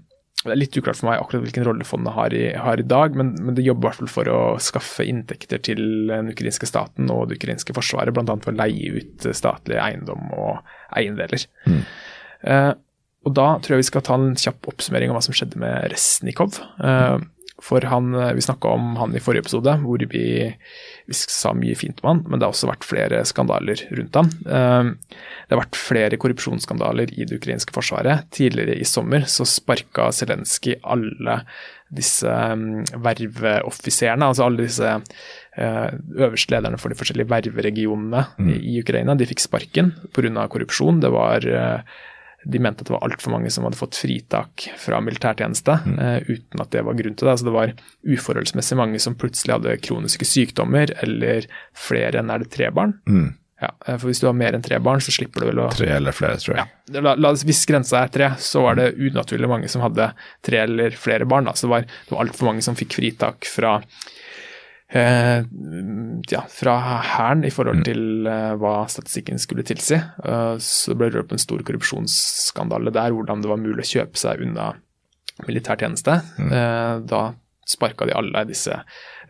det er litt uklart for meg akkurat hvilken rolle fondet har i, har i dag, men, men, det jobber i hvert fall for å skaffe inntekter til den ukrainske staten og det ukrainske forsvaret, bl.a. for å leie ut statlig eiendom og eiendeler. Mm. Eh, og Da tror jeg vi skal ta en kjapp oppsummering av hva som skjedde med Resnikov. For han, eh, Vi snakka om han i forrige episode, hvor vi, vi, sa mye fint om han, men det har også vært flere skandaler rundt ham. Eh, det har vært flere korrupsjonsskandaler i det ukrainske forsvaret. Tidligere i sommer så sparka Zelenskyj alle disse mm, verveoffiserene, altså alle disse eh, øverste lederne for de forskjellige ververegionene mm. i Ukraina. De fikk sparken pga. korrupsjon. Det var de mente at det var altfor mange som hadde fått fritak fra militærtjeneste mm. uh, uten at det var grunn til det. Altså det var uforholdsmessig mange som plutselig hadde kroniske sykdommer, eller flere enn er det tre barn. Mm. Ja, eh, for Hvis du har mer enn tre barn, så slipper du vel å Tre eller flere, tror jeg. Ja, la, la, hvis grensa er tre, så var det unaturlig mange som hadde tre eller flere barn. Da. Så det var, det var altfor mange som fikk fritak fra ja, fra Hæren i forhold mm. til eh, hva statistikken skulle tilsi. Eh, så ble det rørt en stor korrupsjonsskandale der, hvordan det var mulig å kjøpe seg unna militærtjeneste. Mm. Eh, da sparka de alle disse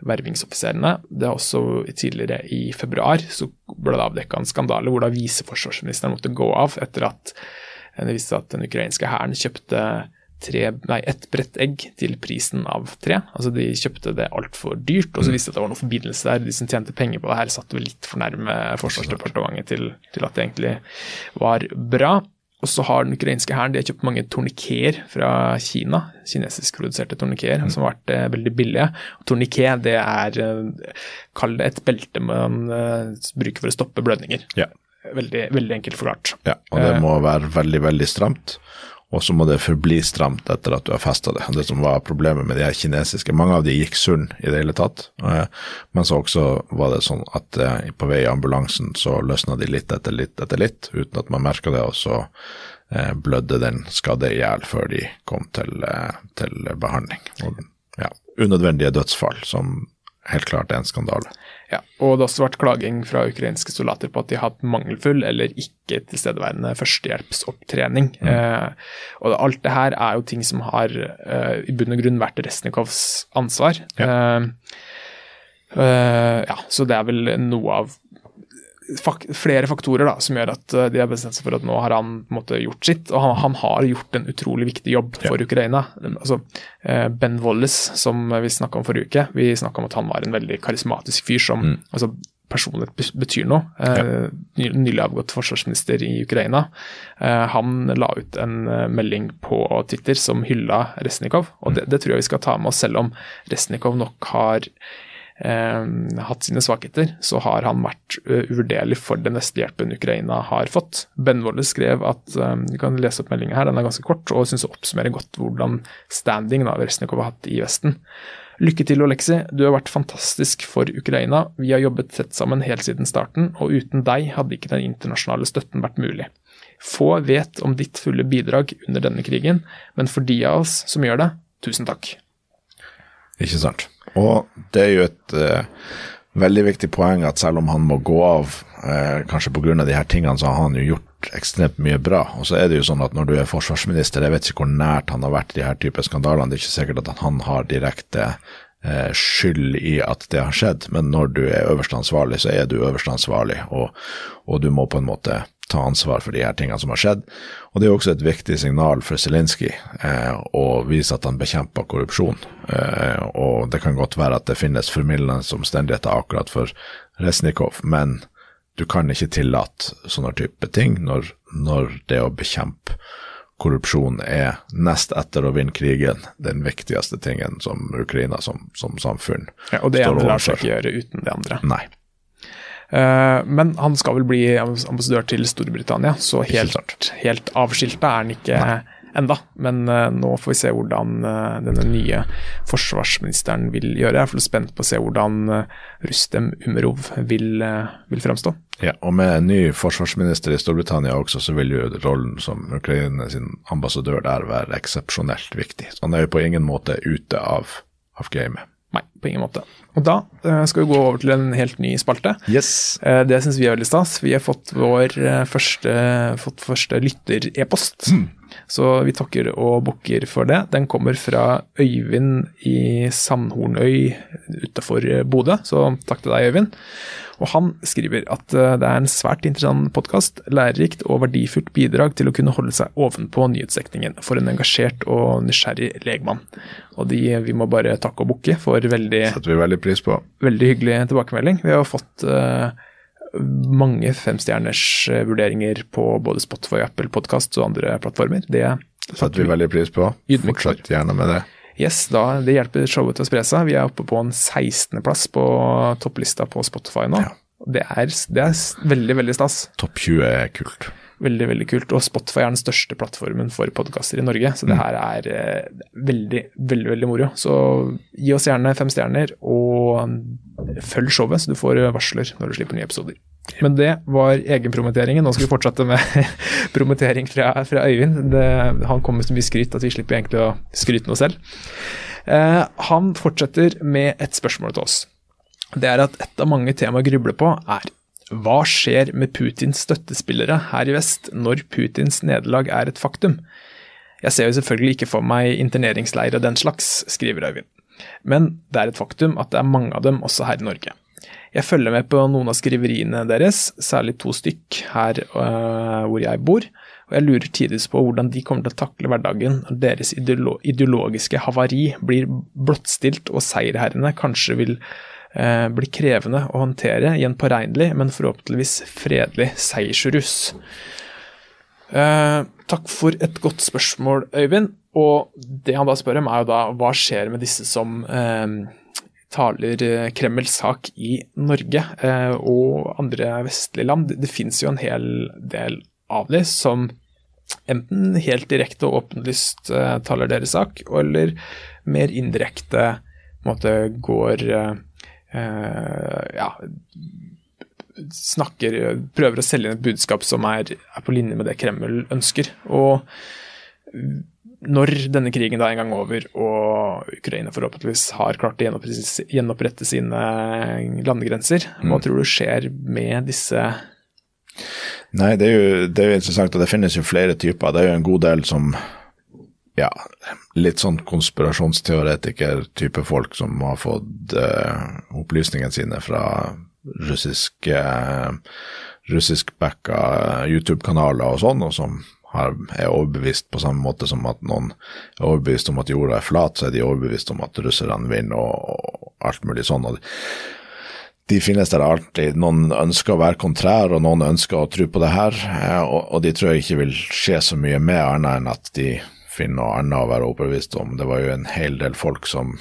vervingsoffiserene. Det er også Tidligere i februar så ble det avdekka en skandale hvor da viseforsvarsministeren måtte gå av etter at det viste at den ukrainske hæren kjøpte tre, nei, ett brett egg til prisen av tre. Altså De kjøpte det altfor dyrt, og så visste viste at det var noen forbindelse der. De som tjente penger på det her, satt vel litt for nærme Forsvarsdepartementet til, til, at det egentlig var bra. Og så har den ukrainske hæren de har kjøpt mange tornikeer fra Kina. Kinesiskproduserte tornikeer mm. som har vært eh, veldig billige. Torniké det er, eh, kall det et belte man eh, bruker for å stoppe blødninger. Ja. Veldig, veldig enkelt forklart. Ja, og det må være veldig, veldig stramt og så må det forbli stramt etter at du har festa det. Det som var problemet med de her kinesiske, mange av de gikk sunn i det hele tatt. Eh, men så også var det sånn at eh, på vei i ambulansen så løsna de litt etter litt etter litt, uten at man merka det, og så eh, blødde den skadde i hjel før de kom til, til behandling. Og, ja, unødvendige dødsfall, som helt klart er en skandale. Ja, og det har også vært klaging fra ukrainske soldater på at de har hatt mangelfull eller ikke tilstedeværende førstehjelpsopptrening. Mm. Eh, og alt det her er jo ting som har eh, i bunn og grunn vært Resnikovs ansvar. Ja. Eh, eh ja, så det er vel noe av fak flere faktorer da, som gjør at eh, de har bestemt seg for at nå har han måte, gjort sitt. Og han, han, har gjort en utrolig viktig jobb for ja. Ukraina. Altså, eh, ben Wallace, som vi snakka om forrige uke, vi snakka om at han var en veldig karismatisk fyr som mm. altså, personlighet betyr noe. Eh, ja. Nylig avgått forsvarsminister i Ukraina. Han la ut en melding på Twitter som hylla Resnikov, og det, det tror jeg vi skal ta med oss, selv om Resnikov nok har hatt sine svakheter, så har han vært uh, uvurderlig for den hjelpen Ukraina har fått. Ben Wolle skrev at um, Vi kan lese opp meldinga her, den er ganske kort, og syns oppsummerer godt hvordan standingen av Resnikov har hatt i Vesten. Lykke til, Oleksi. Du har vært fantastisk for Ukraina. Vi har jobbet tett sammen helt siden starten, og uten deg hadde ikke den internasjonale støtten vært mulig. Få vet om ditt fulle bidrag under denne krigen, men for de av oss som gjør det, tusen takk. Ikke sant. Og det er jo et uh, veldig viktig poeng at selv om han må gå av, uh, kanskje pga. de her tingene, så har han jo gjort ekstremt mye bra. Og så er det jo sånn at når du er forsvarsminister, jeg vet ikke hvor nært han har vært de her type skandalene, det er ikke sikkert at han har direkte uh, skyld i at det har skjedd, men når du er øverste ansvarlig, så er du øverste ansvarlig, og, og du må på en måte ta ansvar for de her tingene som har skjedd. Og Det er også et viktig signal for Zelinskyj eh, å vise at han bekjemper korrupsjon. Eh, og Det kan godt være at det finnes formildende omstendigheter akkurat for Resnikov, men du kan ikke tillate sånne type ting når, når det å bekjempe korrupsjon er nest etter å vinne krigen den viktigste tingen som Ukraina som, som samfunn ja, Og det ene lar seg ikke gjøre uten det andre. Nei. Uh, men han skal vel bli ambassadør til Storbritannia, så helt, helt avskilta er han ikke enda. Men uh, nå får vi se hvordan uh, denne nye forsvarsministeren vil gjøre. Jeg er spent på å se hvordan Rustem Umerov vil, vil fremstå. Ja, og med en ny forsvarsminister i Storbritannia også, så vil jo rollen som Ukraina sin ambassadør der være eksepsjonelt viktig. Så han er jo på ingen måte ute av, av gamet. Nei, på ingen måte. Og da uh, skal vi gå over til en helt ny spalte. Yes. Uh, det syns vi er veldig stas. Vi har fått vår uh, første, fått første lytter-e-post. Mm. Så vi takker og bukker for det. Den kommer fra Øyvind i Sandhornøy utafor Bodø, så takk til deg, Øyvind. Og han skriver at eh, det er en svært interessant podkast, lærerikt og verdifullt bidrag til å kunne holde seg ovenpå nyhetsdekningen for en engasjert og nysgjerrig legmann. Og de vi må bare takke og bukke for veldig Setter vi veldig pris på. Veldig hyggelig tilbakemelding. Vi har fått uh, mange femstjerners eh, vurderinger på både Spotify, Apple Podkast og andre plattformer. Det setter vi veldig pris på. Fortsett gjerne med det. Yes, da, Det hjelper showet til å spre seg. Vi er oppe på en 16.-plass på topplista på Spotify nå. Ja. Det, er, det, er, veldig, veldig stas. Topp 20 er kult. Veldig, veldig kult. Og Spotify er den største plattformen for podkaster i Norge, så det mm. her er eh, veldig, veldig veldig moro. Så gi oss gjerne fem stjerner, og følg showet, så du får varsler når du slipper nye episoder. Men det var egenpromoteringen. Nå skal vi fortsette med promotering fra, fra Øyvind. Det, han kommer med så mye skryt at vi slipper egentlig å skryte noe selv. Eh, han fortsetter med et spørsmål til oss. Det er at et av mange temaer å gruble på er hva skjer med Putins støttespillere her i vest når Putins nederlag er et faktum? Jeg ser jo selvfølgelig ikke for meg interneringsleir og den slags, skriver Øyvind. Men det er et faktum at det er mange av dem også her i Norge. Jeg følger med på noen av skriveriene deres, særlig to stykk her øh, hvor jeg bor, og jeg lurer tidvis på hvordan de kommer til å takle hverdagen når deres ideolo ideologiske havari blir blottstilt og seierherrene kanskje vil øh, bli krevende å håndtere i en påregnelig, men forhåpentligvis fredelig seiersrus. Uh, takk for et godt spørsmål, Øyvind. Og det han da spør om, er jo da hva skjer med disse som eh, taler eh, Kremls sak i Norge eh, og andre vestlige land. Det, det finnes jo en hel del av de som enten helt direkte og åpenlyst taler deres sak, eller mer indirekte måte, går ja, snakker Prøver å selge inn et budskap som er, er, på linje med det Kreml ønsker. Og når denne krigen da en gang over og Ukraina forhåpentligvis har klart å gjenopprette, gjenopprette sine landegrenser, mm. hva tror du skjer med disse Nei, det er, jo, det er jo interessant, og det finnes jo flere typer. Det er jo en god del som ja, litt sånn konspirasjonsteoretiker-type folk som har fått uh, opplysningene sine fra russiske uh, russisk-backa YouTube-kanaler og sånn, og som har, er overbevist på samme måte som at noen er overbevist om at jorda er flat, så er de overbevist om at russerne vinner og, og alt mulig sånn. og de finnes der alltid. Noen ønsker å være kontrær, og noen ønsker å tro på det her. Eh, og, og de tror jeg ikke vil skje så mye med annet enn at de finner noe annet å være overbevist om. Det var jo en hel del folk som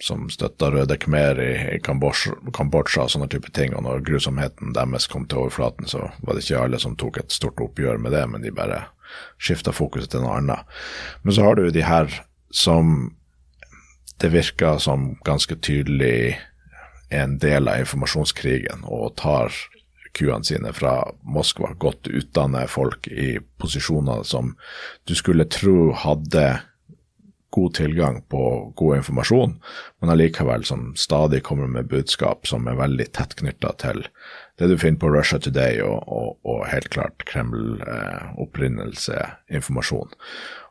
som støtta Røde Khmer i, i Kambodsja og sånne type ting. Og når grusomheten deres kom til overflaten, så var det ikke alle som tok et stort oppgjør med det, men de bare skifta fokuset til noe annet. Men så har du de her som det virker som ganske tydelig er en del av informasjonskrigen og tar kuene sine fra Moskva, godt utdannet folk i posisjoner som du skulle tro hadde god tilgang på god informasjon, men allikevel som stadig kommer med budskap som er veldig tett knytta til det du finner på Russia Today og, og, og helt klart Kreml-opprinnelse, eh.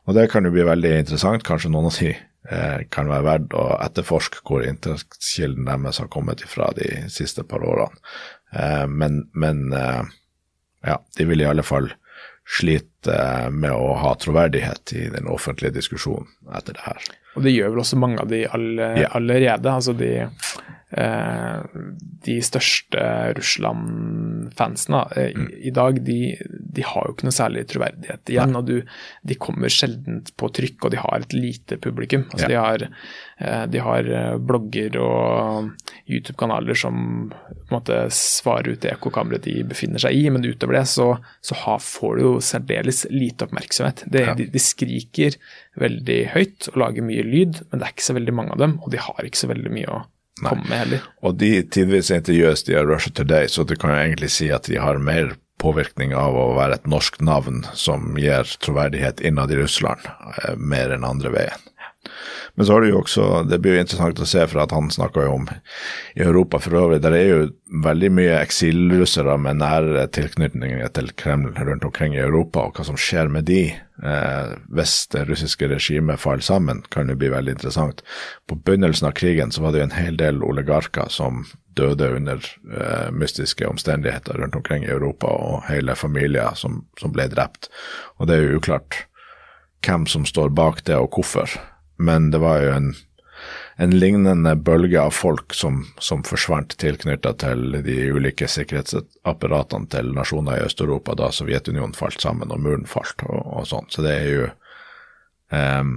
Og det kan jo bli veldig interessant. Kanskje noen av de eh, kan være verdt å etterforske hvor inntektskilden deres har kommet ifra de siste par årene. Eh, men, men eh, ja, de vil i alle fall slite eh, med å ha troverdighet i den offentlige diskusjonen etter det her. Og det gjør vel også mange av de all, yeah. allerede. Altså de de største Russland-fansene eh, mm. i, dag, de, de, har jo ikke noe særlig troverdighet igjen. Nei. og du, De kommer sjelden på trykk, og de har et lite publikum. Altså, ja. de, har, eh, de, har, blogger og YouTube-kanaler som på en måte svarer ut det ekkokammeret de befinner seg i, men utover det så, så har, får du jo særdeles lite oppmerksomhet. Det, ja. de, de skriker veldig høyt og lager mye lyd, men det er ikke så veldig mange av dem, og de har ikke så veldig mye å komme heller. Og de tidvis intervjues de av Russia Today, så du kan jo egentlig si at de har mer påvirkning av å være et norsk navn som gir troverdighet innad i Russland, eh, mer enn andre veien. Men så har du jo også, det blir jo interessant å se, for at han snakka jo om i Europa for øvrig, der er jo veldig mye eksilrussere med nære tilknytninger til Kreml rundt omkring i Europa, og hva som skjer med de eh, hvis det russiske regimet faller sammen, kan jo bli veldig interessant. På begynnelsen av krigen så var det jo en hel del oligarker som døde under eh, mystiske omstendigheter rundt omkring i Europa, og hele familier som, som ble drept. Og det er jo uklart hvem som står bak det, og hvorfor men det var jo en, en lignende bølge av folk som, som forsvant tilknytta til de ulike sikkerhetsapparatene til nasjoner i Øst-Europa da Sovjetunionen falt sammen og muren falt og, og sånn. Så det er jo um,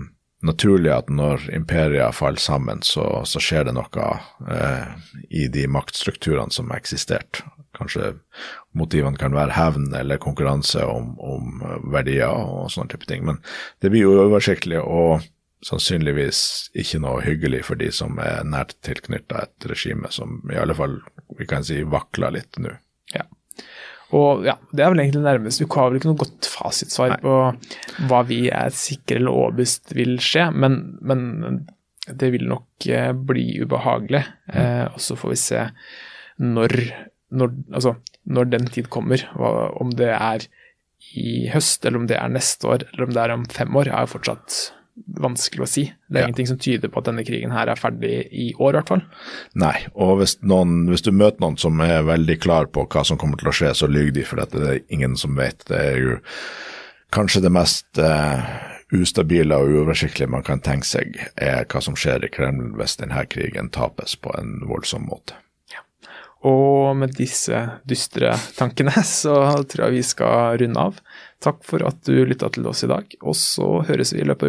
naturlig at når imperier faller sammen, så, så skjer det noe uh, i de maktstrukturene som eksisterte. eksistert. Kanskje motivene kan være hevn eller konkurranse om, om verdier og sånne type ting. Men det blir jo oversiktlig. og sannsynligvis ikke noe hyggelig for de som er nært tilknytta et regime som i alle fall vi kan si vakler litt nå. Ja. Og ja, Det er vel egentlig nærmest. Du har vel ikke noe godt fasitsvar Nei. på hva vi er sikre eller overbevist vil skje, men, men, det vil nok eh, bli ubehagelig. Mm. Eh, og så får vi se når, når, altså, når den tid kommer, hva, om det er i høst, eller om det er neste år, eller om det er om fem år, er jo fortsatt vanskelig å si. Det er ja. ingenting som tyder på at denne krigen her er ferdig i år, i hvert fall. Nei, og hvis, noen, hvis, du møter noen som er veldig klar på hva som kommer til å skje, så lyver de, for dette det er ingen som vet. Det er jo kanskje det mest eh, ustabile og uoversiktlige man kan tenke seg, er hva som skjer i Kreml hvis denne krigen tapes på en voldsom måte. Og med disse dystre tankene så tror jeg vi skal runde av. Takk for at du lytta til oss i dag, og så høres vi i løpet av uka.